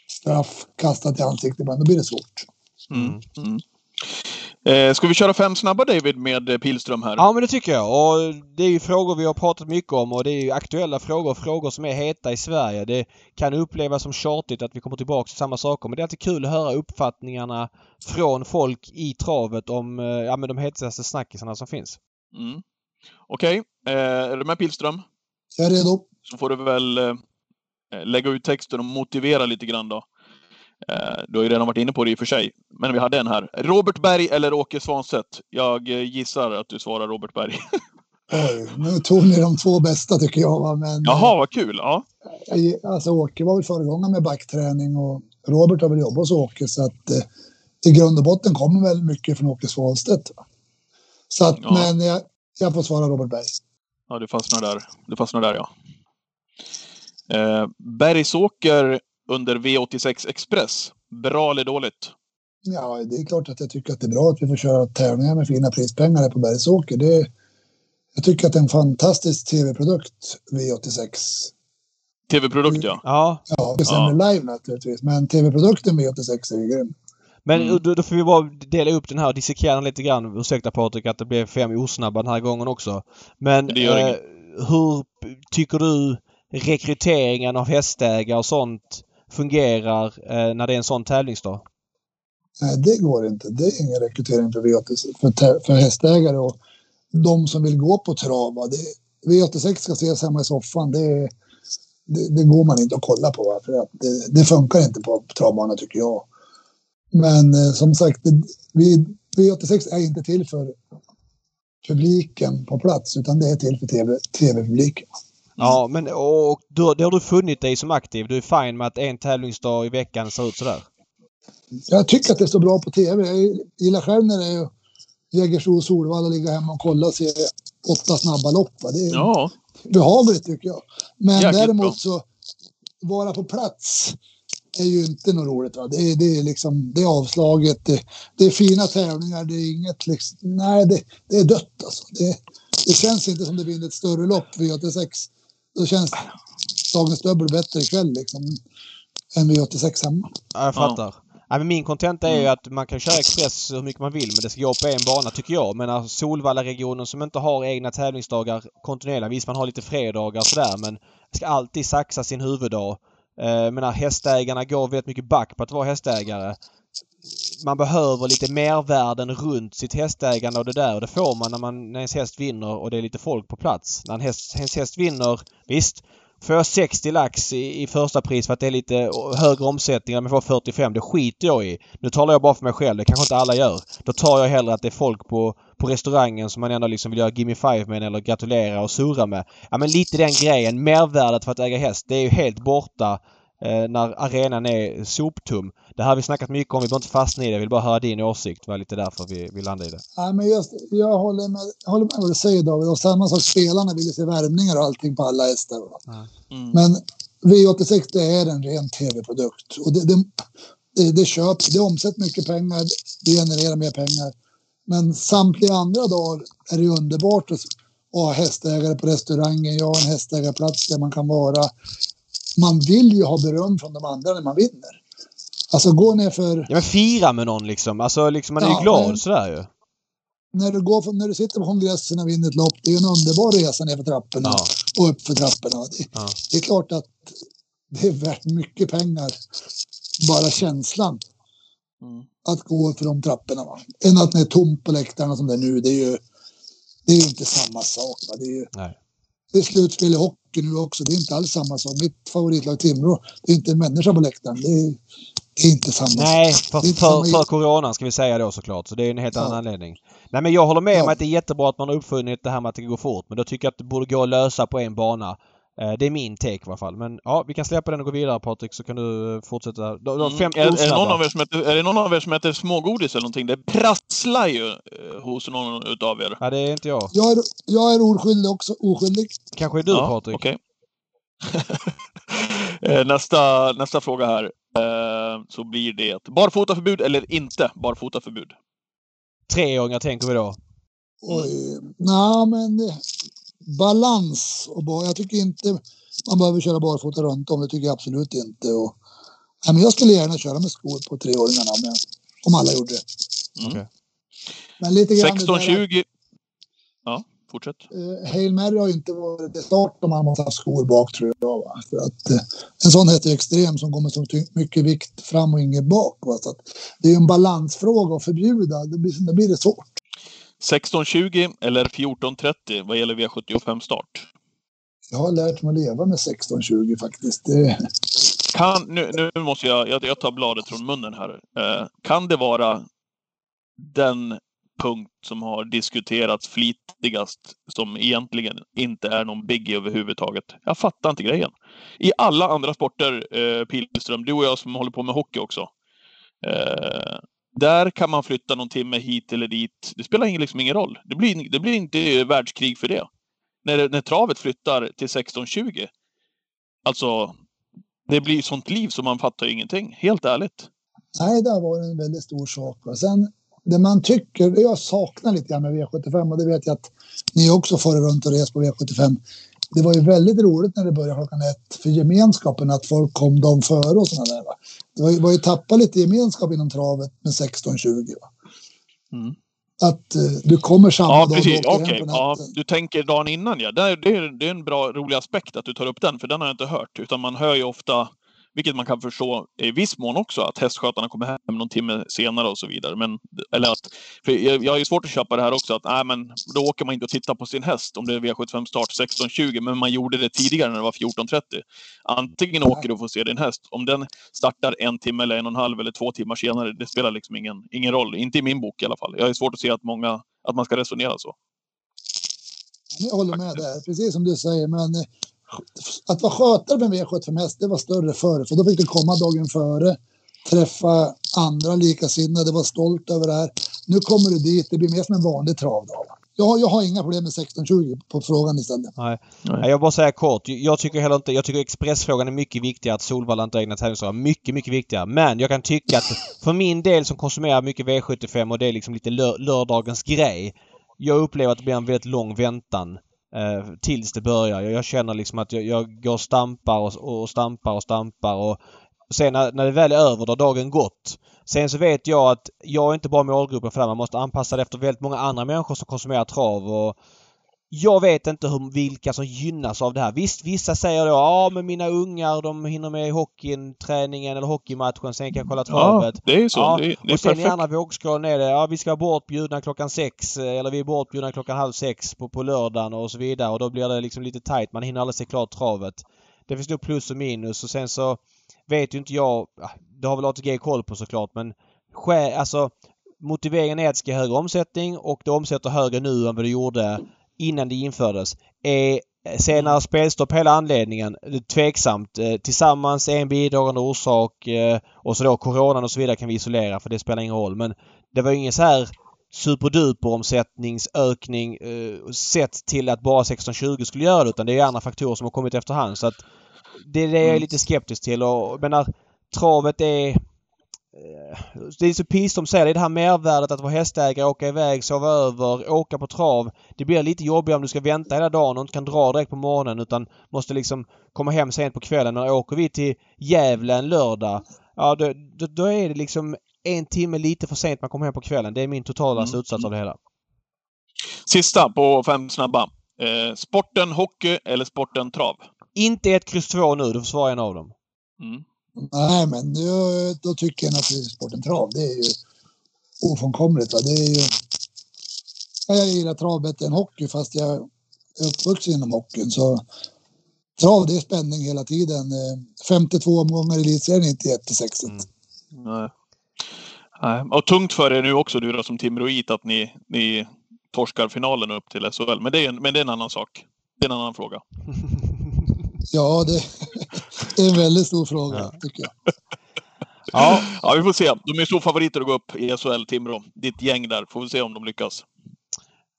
straff kastat i ansiktet, då blir det svårt. Mm. Mm. Eh, ska vi köra fem snabba David med Pilström här? Ja men det tycker jag. Och det är ju frågor vi har pratat mycket om och det är ju aktuella frågor. Frågor som är heta i Sverige. Det kan upplevas som tjatigt att vi kommer tillbaka till samma saker men det är alltid kul att höra uppfattningarna från folk i travet om ja, men de hetaste snackisarna som finns. Mm. Okej, okay. eh, är du med Pilström? Jag är redo. Så får du väl eh, lägga ut texten och motivera lite grann då. Eh, du har ju redan varit inne på det i och för sig, men vi hade en här. Robert Berg eller Åke Svanstedt? Jag eh, gissar att du svarar Robert Berg. Oj, nu tog ni de två bästa tycker jag. Va? Men, Jaha, vad kul. Ja. Alltså Åke var väl föregångare med backträning och Robert har väl jobbat hos Åke så att eh, i grund och botten kommer väl mycket från Åke Svanstedt. Så att, ja. men jag, jag får svara Robert Berg. Ja, du fastnar där. Du fastnar där ja. Eh, Bergsåker under V86 Express. Bra eller dåligt? Ja, det är klart att jag tycker att det är bra att vi får köra tävlingar med fina prispengar här på Bergsåker. Det, jag tycker att det är en fantastisk tv-produkt, V86. TV-produkt, ja. Ja. Ja, det är sämre ja. live naturligtvis, men tv-produkten V86 är ju grym. Men mm. då, då, får vi bara dela upp den här och dissekera den lite grann. Ursäkta Patrik att det blev fem osnabba den här gången också. Men eh, hur tycker du rekryteringen av hästägare och sånt fungerar eh, när det är en sån tävlingsdag? Nej, det går inte. Det är ingen rekrytering för, V86, för, för hästägare och de som vill gå på trav. V86 ska ses hemma i soffan. Det, det, det, går man inte att kolla på. För att det, det funkar inte på travbana tycker jag. Men eh, som sagt, det, vi, V86 är inte till för publiken på plats utan det är till för TV, TV-publiken. Ja, men och då, då har du funnit dig som aktiv. Du är fine med att en tävlingsdag i veckan ser ut sådär? Jag tycker att det står bra på TV. Jag gillar själv när det är Jägersro och Solvalla ligga hemma och kolla och se åtta snabba lopp. Det är ja. behagligt tycker jag. Men Jäkligt däremot bra. så vara på plats är ju inte något roligt. Va? Det, är, det, är liksom, det är avslaget, det, det, är fina tävlingar, det är inget liksom, nej det, det är dött alltså. Det, det känns inte som det vinner ett större lopp V86 då känns dagens dubbel bättre ikväll liksom än V86 hemma. Ja, jag fattar. Ja. men min kontenta är ju mm. att man kan köra Express hur mycket man vill men det ska gå på en bana tycker jag. Men alltså, Solvalla-regionen som inte har egna tävlingsdagar kontinuerligt. Visst man har lite fredagar och sådär men ska alltid saxa sin huvuddag. Eh, menar hästägarna går väldigt mycket back på att vara hästägare man behöver lite mervärden runt sitt hästägande och det där. Och det får man när, man när ens häst vinner och det är lite folk på plats. När en häst, ens häst vinner, visst, Får jag 60 lax i, i första pris för att det är lite högre omsättning, men får 45, det skiter jag i. Nu talar jag bara för mig själv, det kanske inte alla gör. Då tar jag hellre att det är folk på, på restaurangen som man ändå liksom vill göra gimme five med eller gratulera och surra med. Ja men lite den grejen, mervärdet för att äga häst, det är ju helt borta eh, när arenan är soptum. Det här har vi snackat mycket om, vi behöver inte fastna i det. Jag vill bara höra din åsikt. Det var lite därför vi, vi landade i det. Ja, men just, jag håller med, håller med vad du säger David. Och samma sak, spelarna vill se värmningar och allting på alla hästar. Mm. Men V86 det är en ren tv-produkt. Och det, det, det, det köps, det omsätter mycket pengar, det genererar mer pengar. Men samtliga andra dagar är det underbart att ha hästägare på restaurangen. Jag har en hästägarplats där man kan vara man vill ju ha beröm från de andra när man vinner. Alltså gå ner för... Ja men fira med någon liksom. Alltså liksom man är ja, ju glad men, sådär ju. När du, går, när du sitter på kongressen och vinner ett lopp, det är en underbar resa ner för trapporna ja. och upp för trapporna. Det, ja. det, är klart att det är värt mycket pengar, bara känslan. Mm. Att gå för de trapporna. Va? Än att det är tomt på läktarna som det är nu. Det är ju det är inte samma sak. Va? Det är ju, Nej det är slutspel i hockey nu också. Det är inte alls samma sak. Mitt favoritlag Timrå, det är inte en människa på läktaren. Det är, det är inte samma Nej, för, för, för, för coronan ska vi säga då såklart. Så det är en helt ja. annan anledning. Nej men jag håller med ja. om att det är jättebra att man har uppfunnit det här med att det går fort. Men då tycker jag att det borde gå att lösa på en bana. Eh, det är min take i alla fall. Men ja, vi kan släppa den och gå vidare Patrik så kan du eh, fortsätta. De, de fem mm. är, är, det någon av er som äter, är det någon av er som äter smågodis eller någonting? Det prasslar ju eh, hos någon utav er. Ja, det är inte jag. Jag är, jag är oskyldig också. Oskyldig. Kanske är du ja, Patrik? Okay. Eh, nästa, nästa fråga här. Eh, så blir det barfotaförbud eller inte barfotaförbud? Treåringar tänker vi då. Oj, nej men balans och bara, jag tycker inte man behöver köra barfota runt om. Det tycker jag absolut inte. Och, nej, men jag skulle gärna köra med skor på treåringarna men, om alla gjorde det. Mm. Men lite grann det där- 16-20. Ja, fortsätt. Eh, Hail Mary har ju inte varit i start om man måste ha skor bak tror jag. Va? För att, eh, en sån heter extrem som går med så mycket vikt fram och inget bak. Va? Så att, det är ju en balansfråga att förbjuda. Det blir, det blir det svårt. 16-20 eller 14-30 vad gäller V75 start? Jag har lärt mig att leva med 16-20 faktiskt. Det, Kan, nu, nu måste jag, jag, jag tar bladet från munnen här. Eh, kan det vara den punkt som har diskuterats flitigast som egentligen inte är någon biggie överhuvudtaget? Jag fattar inte grejen. I alla andra sporter, eh, Pilström, du och jag som håller på med hockey också. Eh, där kan man flytta någon timme hit eller dit. Det spelar ingen- liksom ingen roll. Det blir, det blir inte världskrig för det. När, när travet flyttar till 16-20. Alltså, det blir sånt liv som man fattar ingenting. Helt ärligt. nej, det har varit en väldigt stor sak. Och Sen det man tycker, det jag saknar lite grann med V75 och det vet jag att ni också får runt och res på V75. Det var ju väldigt roligt när det började klockan ett för gemenskapen att folk kom de före och sådana där. Va? Det var ju, var ju tappat lite gemenskap inom travet med 16-20. Va? Mm. Att eh, du kommer samma Ja, dag och precis. Okej. på Ja, du tänker dagen innan, ja. Det är, det, är, det är en bra, rolig aspekt att du tar upp den, för den har jag inte hört. Utan man hör ju ofta, vilket man kan förstå i viss mån också, att hästskötarna kommer hem någon timme senare och så vidare. Men, eller att, för jag, jag har ju svårt att köpa det här också, att nej, men då åker man inte och tittar på sin häst om det är V75 start 16.20, men man gjorde det tidigare när det var 14.30. Antingen åker du och får se din häst. Om den startar en timme eller en och en halv eller två timmar senare, det spelar liksom ingen, ingen roll. Inte i min bok i alla fall. Jag har svårt att se att, många, att man ska resonera så. Jag håller med där, precis som du säger. Men att vara skötare med en V75 häst, det var större förr. För då fick du komma dagen före, träffa andra likasinnade, vara stolt över det här. Nu kommer du dit, det blir mer som en vanlig travdag. Jag, har- jag har inga problem med 16-20 på frågan istället. Nej. Nej. Jag bara säga kort. Jag tycker heller inte... Jag tycker expressfrågan är mycket viktigare. Att Solvalla inte har egna tävlingsdagar. Mycket, mycket viktigare. Men jag kan tycka att för min del som konsumerar mycket V75 och det är liksom lite lör, lördagens grej. Jag upplever att det blir en väldigt lång väntan eh, tills det börjar. Jag, jag känner liksom att jag, jag går och stampar och, och stampar och stampar och sen när, när det väl är över då har dagen gått. Sen så vet jag att jag är inte bara målgruppen för det här. Man måste anpassa det efter väldigt många andra människor som konsumerar trav och jag vet inte hur, vilka som gynnas av det här. Visst, vissa säger då ja men mina ungar de hinner med hockeyn, träningen eller hockeymatchen, sen kan jag kolla travet. Ja, det är så. Ja, det, det är och sen i andra vågskålen är det, ja vi ska vara bortbjudna klockan sex eh, eller vi är bortbjudna klockan halv sex på, på lördagen och så vidare och då blir det liksom lite tight. Man hinner aldrig se klart travet. Det finns nog plus och minus och sen så vet ju inte jag, ja, det har väl ATG koll på såklart men alltså motiveringen är att det ska högre omsättning och det omsätter högre nu än vad det gjorde innan det infördes. Är senare spelstopp hela anledningen? Tveksamt. Eh, Tillsammans är en bidragande orsak eh, och så då coronan och så vidare kan vi isolera för det spelar ingen roll. Men det var ju ingen så här superduper omsättningsökning eh, sett till att bara 1620 skulle göra det utan det är andra faktorer som har kommit efterhand. Så att det är det jag är Mm. lite skeptisk till och menar travet är det är så Pilström säger, det är det här mervärdet att vara hästägare, åka iväg, sova över, åka på trav. Det blir lite jobbigare om du ska vänta hela dagen och inte kan dra direkt på morgonen utan måste liksom komma hem sent på kvällen. Men åker vi till Gävle en lördag, ja då, då, då är det liksom en timme lite för sent man kommer hem på kvällen. Det är min totala Mm. slutsats av det hela. Sista på fem snabba. Eh, sporten hockey eller sporten trav? Inte ett kryss två nu, du får svara en av dem. Mm. Nej, men då, då tycker jag naturligtvis sporten trav. Det är ju ofrånkomligt. Va? Det är ju... Ja, Jag gillar trav bättre än hockey fast jag är uppvuxen inom hockeyn. Så trav, det är spänning hela tiden. Eh, 52 omgångar i elitserien är inte jättesexigt. Mm. Nej. Nej. Och tungt för er nu också, du då, som Timroit, att ni, ni torskar finalen upp till SHL. Men det, är en, men det är en annan sak. Det är en annan fråga. Ja, det, det är en väldigt stor fråga Ja. tycker jag. Ja, Ja, vi får se. De är storfavoriter att gå upp i SHL, Timrå. Ditt gäng där. Får vi se om de lyckas.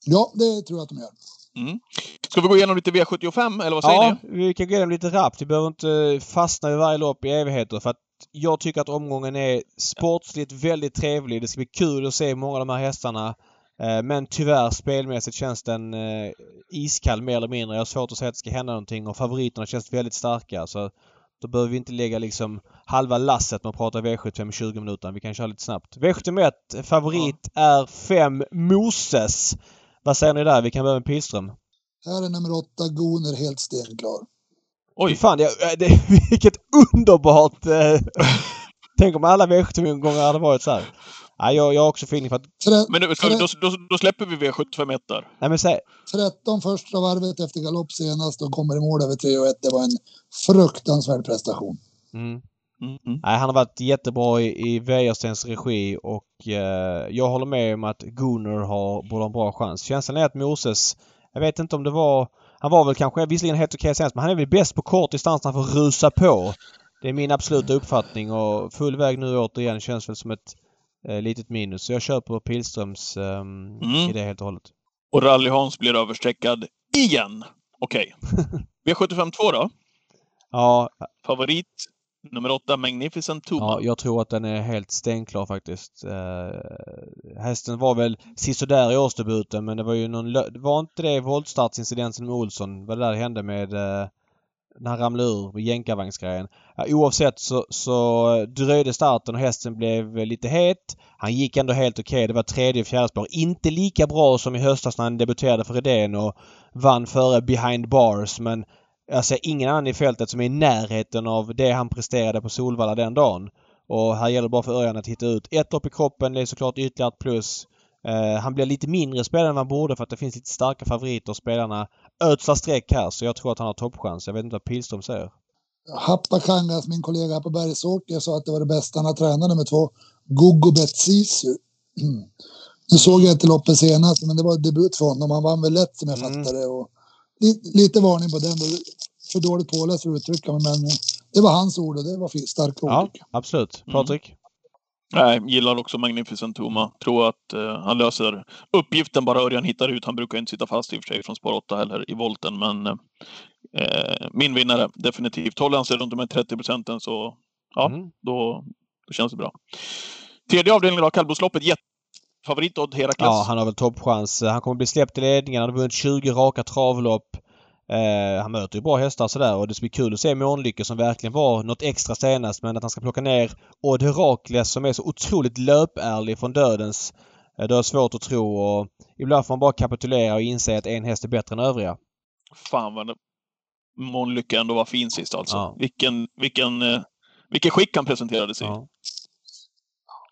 Ja, det tror jag att de gör. Mm. Ska vi gå igenom lite V75 eller vad säger Ja, ni? vi kan gå igenom lite rappt. Vi behöver inte fastna i varje lopp i evigheter för att jag tycker att omgången är sportsligt väldigt trevlig. Det ska bli kul att se många av de här hästarna. Eh, Men tyvärr spelmässigt känns den eh, iskall mer eller mindre. Jag har svårt att säga att det ska hända någonting och favoriterna känns väldigt starka. Så då behöver vi inte lägga liksom halva lasset med att prata V75 i 20 minuter. Vi kan köra lite snabbt. V71 favorit är 5 Moses. Vad säger ni där? Vi kan börja med Pilström. Här är nummer åtta, Goner, helt stenklar. Oj, fan, jag, äh, det, vilket underbart... Eh, tänk om alla V75-gånger hade varit så här. Nej, jag, jag har också feeling för att... Tre, men nu, då, då, då släpper vi V75 1 där. Nej men säg... 13 första varvet efter galopp senast och kommer i mål över 3 och 1. Det var en fruktansvärd prestation. Mm. Mm, mm. Nej, han har varit jättebra i, i Wäjerstens regi och eh, jag håller med om att Gunnar har, borde ha en bra chans. Känslan är att Moses, jag vet inte om det var... Han var väl kanske visserligen helt okej senast men han är väl bäst på kort distans när han får rusa på. Det är min absoluta uppfattning och full väg nu återigen känns väl som ett eh, litet minus. Så jag köper Pilströms eh, Mm. idé helt och hållet. Och Rally-Hans blir överstreckad igen. Okej. V75 2 då? Ja, Favorit nummer 8, Magnificent Tuma. Ja, jag tror att den är helt stenklar faktiskt. Eh, hästen var väl sisådär i årsdebuten men det var ju någon... Var inte det voltstartsincidenten med Olsson? Vad det där hände med... Eh, när han ramlade ur med jänkarvagnsgrejen. Oavsett så, så dröjde starten och hästen blev lite het. Han gick ändå helt okej. Det var tredje och fjärde spår. Inte lika bra som i höstas när han debuterade för Redén och vann före behind bars men jag ser ingen annan i fältet som är i närheten av det han presterade på Solvalla den dagen. Och här gäller det bara för Örjan att hitta ut ett lopp i kroppen. Det är såklart ytterligare ett plus. Uh, han blir lite mindre spelare än vad han borde för att det finns lite starka favoriter. Spelarna ödslar streck här så jag tror att han har toppchans. Jag vet inte vad Pilström säger. Happakangas, min kollega här på Bergsåker, sa att det var det bästa han har tränat nummer två, Gogo Betsisu. Mm. Nu såg jag inte loppet senast, men det var debut för honom. Han vann väl lätt som jag Mm. fattade det. Och li, lite varning på den. För dåligt påläst för att uttrycka mig, men det var hans ord och det var starka ord. Ja, absolut. Mm. Nej, gillar också Magnificent Tuma. Tror att eh, han löser uppgiften bara Örjan hittar ut. Han brukar inte sitta fast i och för sig från spår 8 heller i volten, men eh, min vinnare definitivt. Håller han sig runt de här 30 procenten så ja, Mm. då, då känns det bra. Tredje avdelningen då, kallblodsloppet. Favorit Odd Herakles. Ja, han har väl toppchans. Han kommer bli släppt i ledningen. Han har vunnit 20 raka travlopp. Eh, han möter ju bra hästar sådär och det ska bli kul att se Månlycke som verkligen var något extra senast men att han ska plocka ner Odd Herakles som är så otroligt löpärlig från dödens. Eh, det är svårt att tro och ibland får man bara kapitulera och inse att en häst är bättre än övriga. Fan vad Månlycke ändå var fin sist alltså. Ja. Vilken, vilken, eh, vilken skick han presenterade sig i. Ja.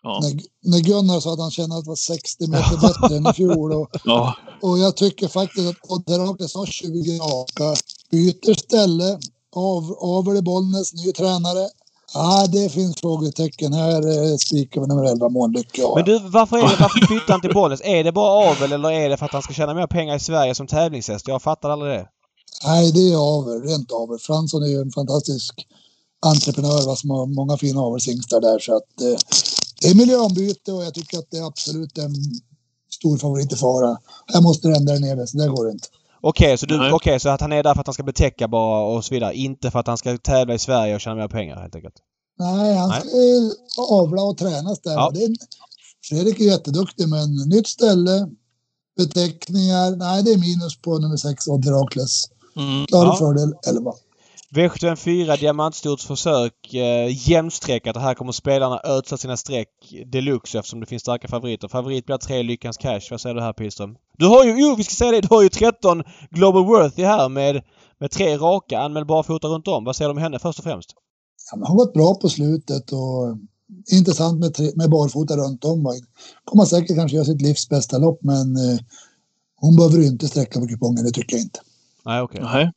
Ja. När, när Gunnar sa att han kände att det var 60 meter bättre än i fjol. Och, Ja. och jag tycker faktiskt att Odd Herakles har 20 raka. Byter ställe. Av, Avel i Bollnäs, ny tränare. Ja, det finns frågetecken. Här eh, spikar vi nummer 11, Månlycke. Ja. Men du, varför, är det, varför flyttar han till Bollnäs? Är det bara avel eller är det för att han ska tjäna mer pengar i Sverige som tävlingshäst? Jag fattar aldrig det. Nej, det är avel. Rent avel. Fransson är ju en fantastisk entreprenör va, som har många fina avelshingstar där. Så att, eh, det är miljöombyte och jag tycker att det är absolut en stor favorit i fara. Här måste det ändra ner så det går inte. Okej, så, du, Nej. okej, så att han är där för att han ska betäcka bara och så vidare. Inte för att han ska tävla i Sverige och tjäna mer pengar helt enkelt. Nej, han Nej. ska eh, avla och tränas där. Ja. Det är, Fredrik är jätteduktig, men nytt ställe, beteckningar. Nej, det är minus på nummer 6, Odd Herakles. Mm. Klar Ja. fördel 11. V74 diamantstort försök. Eh, jämnstreckat och här kommer spelarna ödsla sina streck deluxe eftersom det finns starka favoriter. Favorit blir tre Lyckans Cash. Vad säger du här Pilström? Du har ju, jo vi ska säga det, du har ju 13 Global Worthy här med, med tre raka anmäld barfota runt om. Vad säger du om henne först och främst? Ja, men hon har gått bra på slutet och intressant med, tre, med barfota runt om. Kommer säkert kanske göra sitt livs bästa lopp, men eh, hon behöver ju inte sträcka på kupongen, det tycker jag inte. Nej, okej. Nej.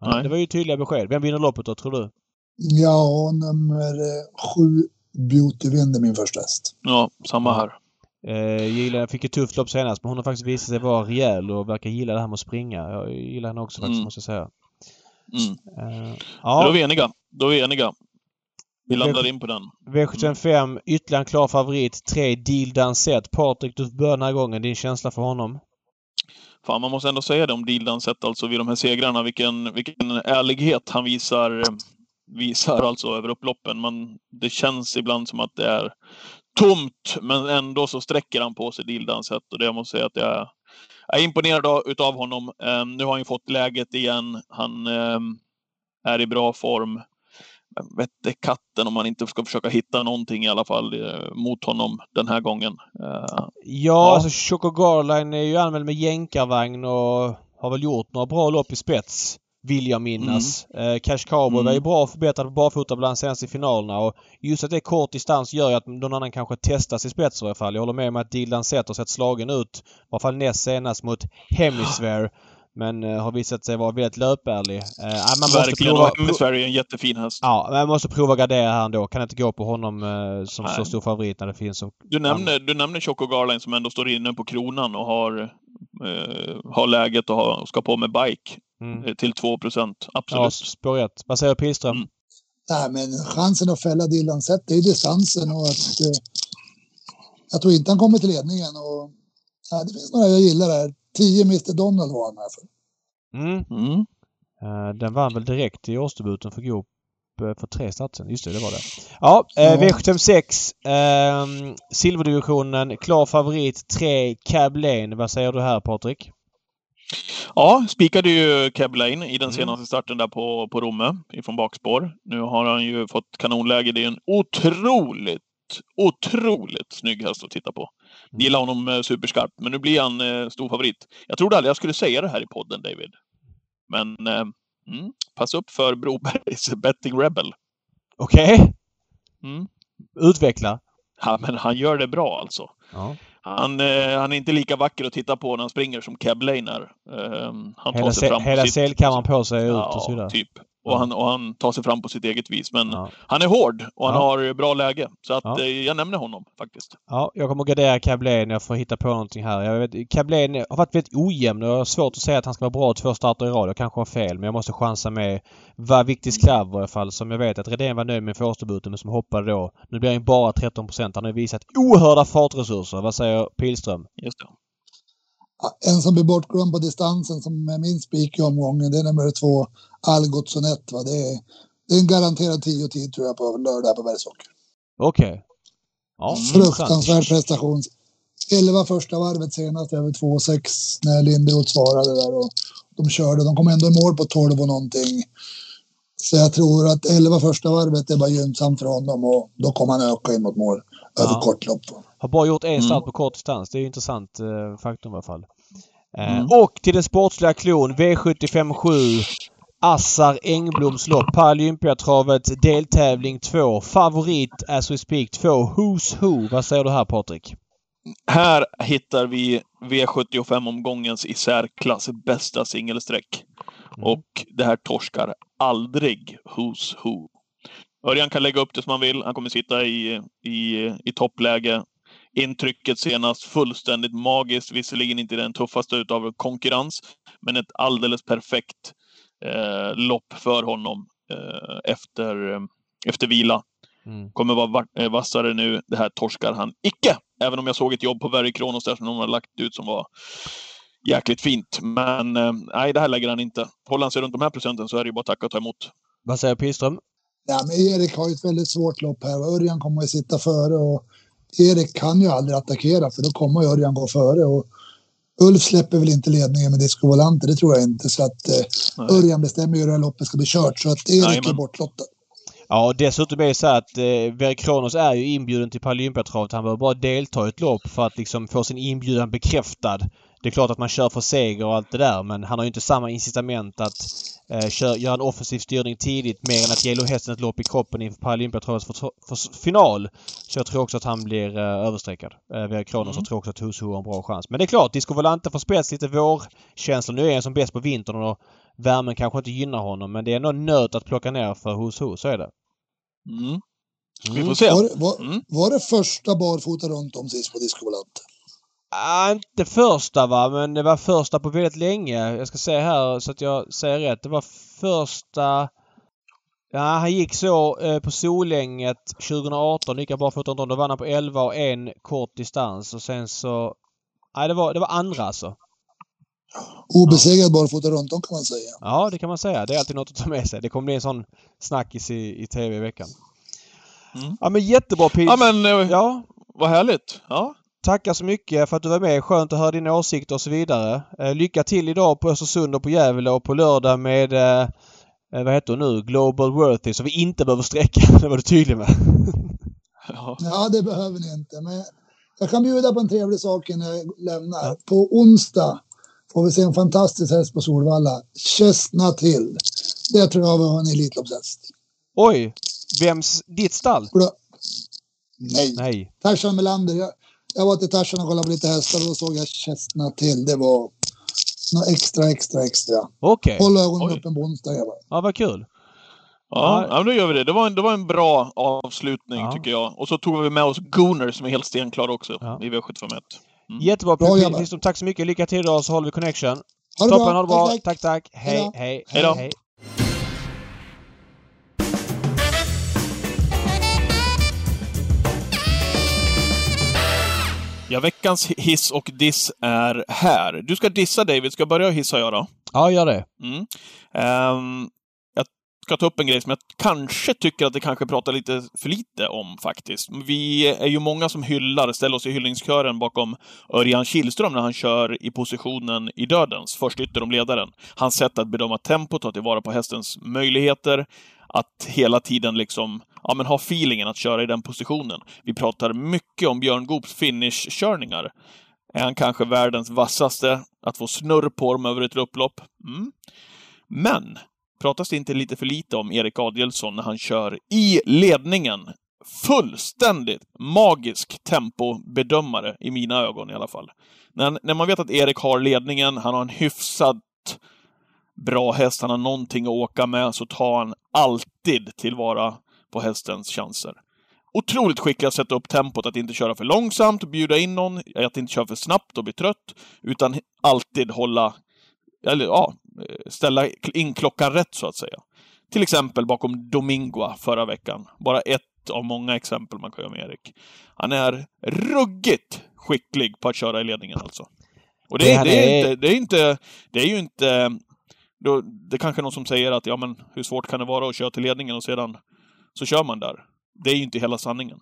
Ja, Nej. det var ju tydliga besked. Vem vinner loppet då, tror du? Ja, nummer eh, sju, Beauty vinner min första häst. Ja, samma här. Eh, gillar, fick ett tufft lopp senast men hon har faktiskt visat sig vara rejäl och verkar gilla det här med att springa. Jag gillar henne också faktiskt Mm. måste jag säga. Mm. Eh, Då är ja, vi eniga. Då är vi eniga. Vi landar in på den. V75 ytterligare en klar favorit. 3 Deal Danset. Patrik, du börjar den här gången. Din känsla för honom? Fan, man måste ändå säga det om Dildan sett alltså vid de här segrarna. Vilken, vilken ärlighet han visar, eh, visar alltså över upploppen. Man, det känns ibland som att det är tomt, men ändå så sträcker han på sig Dildan sett och det jag måste säga att jag är imponerad utav honom. Eh, nu har han ju fått läget igen. Han eh, är i bra form. Vette katten om man inte ska försöka hitta någonting i alla fall uh, mot honom den här gången. Uh, ja, ja, alltså Choco Garline är ju anmäld med jänkarvagn och har väl gjort några bra lopp i spets. Vill jag minnas. Mm. Eh, Cash Cowboy mm. var ju bra förbättrad på barfota senast i finalerna och just att det är kort distans gör ju att någon annan kanske testas i spets i alla fall. Jag håller med om att Dylan Sett har sett slagen ut. I alla fall näst senast mot Hemisphere. Men uh, har visat sig vara väldigt löpärlig. Uh, man Verkligen. Prova, Hemisphere är en jättefin häst. Ja, man måste prova gardera här ändå. Kan inte gå på honom uh, som Nej. så stor favorit när det finns som... Du nämner, du nämner Choco Garland som ändå står inne på kronan och har, har läget och har, ska på med bike. Mm. Till 2 procent. Absolut. Ja, spår rätt. Vad säger Pilström? Mm. Nej, men chansen att fälla Dylan Sett, det är distansen och att... Eh, jag tror inte han kommer till ledningen och... Ja, det finns några jag gillar där. 10 Mr Donald var han här för. Mm. Mm. Uh, den vann väl direkt i årsdebuten för Goop uh, för tre starter Just det, det var det. Ja, uh, ja. V756. Uh, silverdivisionen. Klar favorit 3 Cab Lane. Vad säger du här Patrik? Ja, spikade ju Keb Lane i den mm. senaste starten där på, på Romme ifrån bakspår. Nu har han ju fått kanonläge. Det är en otroligt, otroligt snygg häst att titta på. Mm. Gillar honom eh, superskarpt, men nu blir han eh, stor favorit. Jag trodde aldrig jag skulle säga det här i podden, David. Men eh, mm, pass upp för Brobergs Betting Rebel. Okej. Okay. Mm. Utveckla. Ja, men han gör det bra alltså. Ja. Han, eh, han är inte lika vacker att titta på när han springer som Keb Lane är. Eh, han hela tar sig fram hela selkammaren på sig ut ja, och så vidare. typ. Och, han, och han tar sig fram på sitt eget vis. Men ja. han är hård och han ja. har bra läge. Så att ja. Eh, jag nämner honom faktiskt. Ja, jag kommer att gardera Cablain. Jag får hitta på någonting här. Jag vet, Cablain har varit väldigt ojämn och jag har svårt att säga att han ska vara bra två starter i rad. Jag kanske har fel men jag måste chansa med Vaviktis Klav i alla fall som jag vet att Redén var nöjd med för årsdebuten men som hoppade då. Nu blir han bara 13 Han har visat oerhörda fartresurser. Vad säger Pilström? Just det. En som blir bortglömd på distansen som är min spik i omgången det är nummer två Algotsson 1. Det, är, det är en garanterad 10 tid tror jag på lördag på Bergsåker. Okej. Okay. Ja, Fruktansvärd prestation. 11 första varvet senast över 2,6 när Linderoth svarade där och de körde. De kom ändå i mål på 12 och någonting. Så jag tror att 11 första varvet är bara gynnsamt för honom och då kommer han öka in mot mål över ja. kortlopp. Har bara gjort en start mm. på kort distans. Det är intressant eh, faktum i alla fall. Eh, mm. Och till den sportsliga klon V75 7. Assar Engbloms lopp. Paralympiatravet deltävling 2. Favorit as we speak 2. Who's Who. Vad säger du här Patrik? Här hittar vi V75-omgångens i särklass bästa singelsträck. Mm. Och det här torskar aldrig Who's Who. Örjan kan lägga upp det som han vill. Han kommer sitta i, i, i toppläge. Intrycket senast fullständigt magiskt. Visserligen inte den tuffaste utav konkurrens, men ett alldeles perfekt eh, lopp för honom eh, efter, eh, efter vila. Mm. Kommer vara eh, vassare nu. Det här torskar han icke! Även om jag såg ett jobb på Very Kronos där som de har lagt ut som var jäkligt fint. Men eh, nej, det här lägger han inte. Håller han sig runt de här procenten så är det ju bara tacka och ta emot. Vad säger Piström? Ja, men Erik har ju ett väldigt svårt lopp här. Örjan kommer att sitta före och Erik kan ju aldrig attackera för då kommer Örjan gå före. Och Ulf släpper väl inte ledningen med Disco Volante, det tror jag inte. Så att eh, Örjan bestämmer ju hur det här loppet ska bli kört. Så att Erik är bortlottad. Ja, dessutom är det så att eh, Verk Kronos är ju inbjuden till Paralympiatravet. Han behöver bara delta i ett lopp för att liksom få sin inbjudan bekräftad. Det är klart att man kör för seger och allt det där men han har ju inte samma incitament att eh, kör, göra en offensiv styrning tidigt mer än att ge hästen ett lopp i kroppen inför Paralympiatravets för, för, final. Så jag tror också att han blir eh, överstreckad. Eh, via Kronos mm. och tror också att Husu har en bra chans. Men det är klart, Disco Volante får spets lite vårkänsla. Nu är han som bäst på vintern och värmen kanske inte gynnar honom men det är ändå nöt att plocka ner för Husu, så är det. Mm. Mm. Vi får se. Var, var, mm. var det första barfota runt om sist på Disco Volante? Ah, inte första va, men det var första på väldigt länge. Jag ska säga här så att jag säger rätt. Det var första... Ja, han gick så eh, på Solänget 2018. Gick han bara för Då vann han på 11 och en kort distans och sen så... Nej, det var, det var andra alltså. Obesegrad barfota runt om kan man säga. Ja, det kan man säga. Det är alltid något att ta med sig. Det kommer bli en sån snackis i, i TV i veckan. Mm. Ja men jättebra Pete. Ja men, eh, Ja, vad härligt. Ja. Tackar så mycket för att du var med. Skönt att höra dina åsikter och så vidare. Eh, lycka till idag på Östersund och på Gävle och på lördag med eh, eh, vad heter hon nu? Global Worthy så vi inte behöver sträcka. Det var du tydlig med. ja. Ja, det behöver ni inte. Men jag kan bjuda på en trevlig sak innan jag lämnar. På onsdag får vi se en fantastisk häst på Solvalla. Chestnut Hill. Det tror jag var en Elitloppshäst. Oj! Vems... Ditt stall? Nej. Nej. Tarzan Melander. Jag, jag var till Tarzan och kollade på lite hästar och då såg jag Chestnut Hill. Det var något extra, extra, extra. Okej. Håll ögonen Oj. öppen på onsdag grabbar. Ja, vad kul. Ja, Ja. ja, men då gör vi det. Det var en, det var en bra avslutning Ja. tycker jag. Och så tog vi med oss Gooner som är helt stenklar också Ja. i V751. Jättebra Bra. Lindström. Tack så mycket. Lycka till idag så håller vi connection. Ha det Toppen, bra. ha det bra. Tack, tack. Tack. Hej, Hej då. hej, Hej då. hej. Ja, veckans hiss och diss är här. Du ska dissa David. Ska jag börja hissa jag då? Ja, gör det. Mm. Ehm, jag ska ta upp en grej som jag kanske tycker att det kanske pratar lite för lite om faktiskt. Vi är ju många som hyllar, ställer oss i hyllningskören bakom Örjan Kihlström när han kör i positionen i dödens, först ytter om ledaren. Hans sätt att bedöma tempo, ta tillvara på hästens möjligheter, att hela tiden liksom ja, men ha feelingen att köra i den positionen. Vi pratar mycket om Björn Goops finish-körningar. Är han kanske världens vassaste? Att få snurr på dem över ett upplopp? Mm. Men pratas det inte lite för lite om Erik Adielsson när han kör i ledningen? Fullständigt magisk tempobedömare i mina ögon i alla fall. När, när man vet att Erik har ledningen, han har en hyfsat bra häst, han har någonting att åka med, så tar han alltid tillvara på hästens chanser. Otroligt skicklig att sätta upp tempot, att inte köra för långsamt och bjuda in någon, att inte köra för snabbt och bli trött, utan alltid hålla, eller ja, ställa in klockan rätt så att säga. Till exempel bakom Domingua förra veckan. Bara ett av många exempel man kan göra med Erik. Han är ruggigt skicklig på att köra i ledningen alltså. Och det, Det det, är, är- inte, det är inte, det är ju inte, då, det är kanske någon som säger att ja men hur svårt kan det vara att köra till ledningen och sedan så kör man där. Det är ju inte hela sanningen.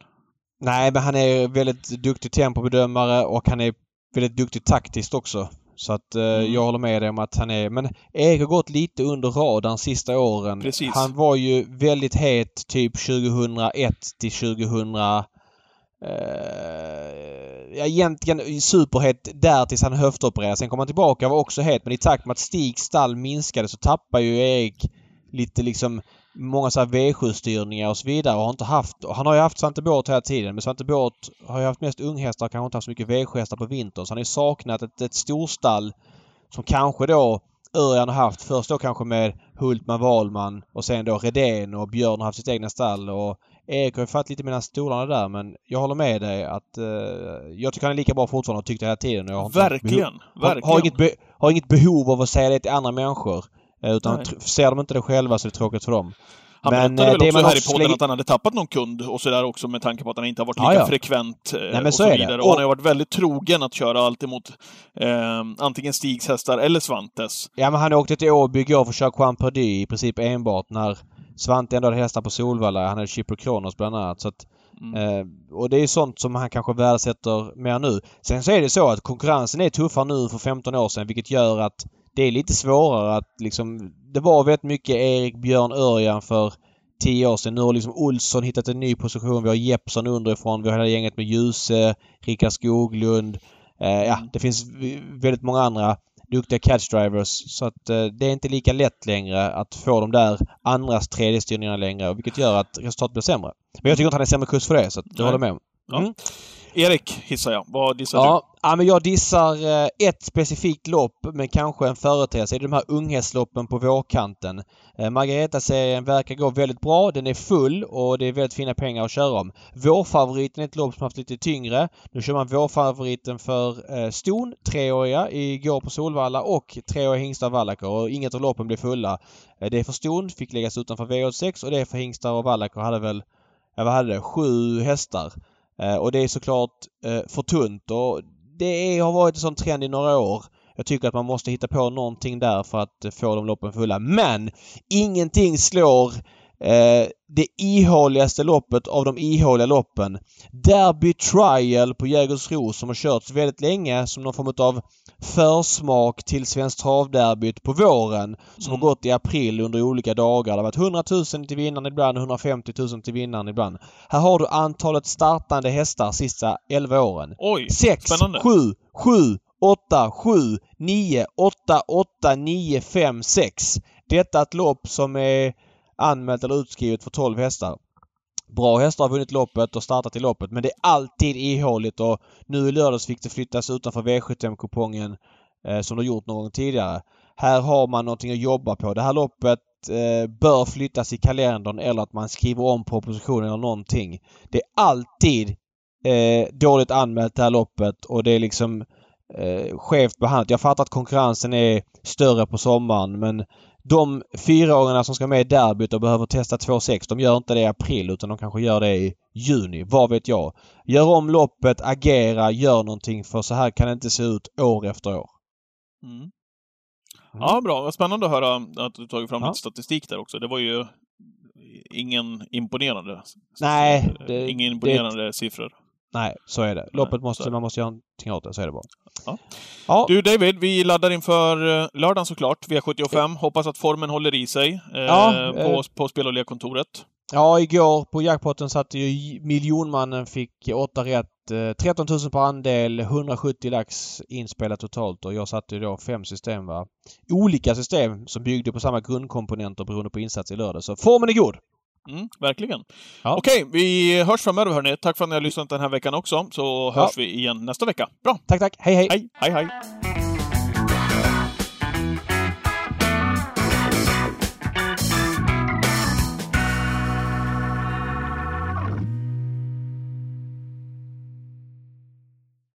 Nej, men han är väldigt duktig tempobedömare och han är väldigt duktig taktiskt också. Så att eh, Mm. jag håller med dig om att han är... Men Erik har gått lite under radarn sista åren. Precis. Han var ju väldigt het typ 2001 till 2000... Uh, ja, egentligen superhet där tills han höftopererade. Sen kom han tillbaka och var också het. Men i takt med att Stigs stall minskade så tappar ju Erik lite liksom många så här V7-styrningar och så vidare och har inte haft... och Han har ju haft Svante Båt hela tiden men Svante Båt har ju haft mest unghästar och kanske inte haft så mycket V7-hästar på vintern. Så han har ju saknat ett, ett storstall som kanske då Örjan har haft. Först då kanske med Hultman, Wahlman och sen då Redén och Björn har haft sitt egna stall och Erik har ju fatt lite mellan stolarna där men jag håller med dig att eh, jag tycker han är lika bra fortfarande och tyckte hela tiden. och Jag har Verkligen, behov- har, verkligen. har, inget be, har inget behov av att säga det till andra människor. eh, Utan Nej. ser de inte det själva så är det tråkigt för dem. Han Men, berättade eh, väl det också här i podden lägger- att han hade tappat någon kund och sådär också med tanke på att han inte har varit lika ja. frekvent eh, men och så så, det. vidare. Och- Och han har ju varit väldigt trogen att köra alltid mot eh, antingen Stigs hästar eller Svantes. Ja men han åkte till Åby igår för att köra Juan Perdy i princip enbart när Svante ändå hade hästar på Solvalla. Han hade Chipper Kronos bland annat. Så att, Mm. eh, och det är sånt som han kanske värdesätter mer nu. Sen så är det så att konkurrensen är tuffare nu för 15 år sedan vilket gör att det är lite svårare att liksom... Det var väldigt mycket Erik Björn Örjan för 10 år sedan. Nu har liksom Olsson hittat en ny position. Vi har Jeppsson underifrån. Vi har hela gänget med Ljuse, Rickard Skoglund. Eh, ja, det finns väldigt många andra duktiga catch drivers. Så att eh, det är inte lika lätt längre att få de där andras tredje styrningarna längre. Vilket gör att resultatet blir sämre. Men jag tycker inte att han är sämre kurs för det. Så att jag Nej. håller med. om. Mm. Erik hissar jag. Vad dissar du? Ja, ja, men jag dissar eh, ett specifikt lopp men kanske en företeelse. Det är de här unghästloppen på vårkanten. Eh, Margareta-serien verkar gå väldigt bra. Den är full och det är väldigt fina pengar att köra om. Vårfavoriten är ett lopp som haft lite tyngre. Nu kör man vårfavoriten för eh, Ston, treåriga, igår på Solvalla och treåriga hingstar Wallacker och inget av loppen blev fulla. Det är för Ston, fick läggas utanför V86 och det är för hingstar och Wallacker hade väl, ja vad hade det, sju hästar. Eh, och det är såklart eh, för tunt och det har varit en sån trend i några år. Jag tycker att man måste hitta på någonting där för att få de loppen fulla. Men ingenting slår eh, det ihåligaste loppet av de ihåliga loppen. Derby Trial på Jägersro som har körts väldigt länge som någon form av försmak till Svenskt Travderbyt på våren. Som Mm. har gått i april under olika dagar. Det har varit 100 000 till vinnaren ibland, 150 000 till vinnaren ibland. Här har du antalet startande hästar sista 11 åren. Oj, 6, spännande. 7, 7, 8, 7, 9, 8, 8, 9, 5, 6. Detta är ett lopp som är anmält eller utskrivet för 12 hästar. Bra hästar har vunnit loppet och startat i loppet men det är alltid ihåligt och nu i lördags fick det flyttas utanför V75-kupongen eh, som det gjort någon gång tidigare. Här har man någonting att jobba på. Det här loppet eh, bör flyttas i kalendern eller att man skriver om propositionen eller någonting. Det är alltid eh, dåligt anmält det här loppet och det är liksom eh, skevt behandlat. Jag fattar att konkurrensen är större på sommaren men de fyraåringarna som ska med i derbyt och behöver testa 2,6 de gör inte det i april utan de kanske gör det i juni. Vad vet jag? Gör om loppet, agera, gör någonting för så här kan det inte se ut år efter år. Mm. Ja, bra. Vad spännande att höra att du tagit fram Ja. lite statistik där också. Det var ju ingen imponerande... Nej, det- Ingen imponerande siffror. Nej, så är det. Loppet måste, man måste göra någonting åt det. Så är det bara. Ja. Ja. Du David, vi laddar inför eh, lördagen såklart, V75. Hoppas att formen håller i sig eh, Ja, på, eh. på spel och lekkontoret. Ja, igår på jackpotten satte ju miljonmannen fick 8 rätt. eh, 13 000 per andel, 170 lax inspelat totalt och jag satte ju då fem system va. Olika system som byggde på samma grundkomponenter beroende på insats i lördag. Så formen är god! Mm, verkligen. Ja. Okej, vi hörs framöver hörni. Tack för att ni har lyssnat den här veckan också, så hörs vi igen nästa vecka. Bra! Tack, tack! Hej, hej! Hej, hej, hej!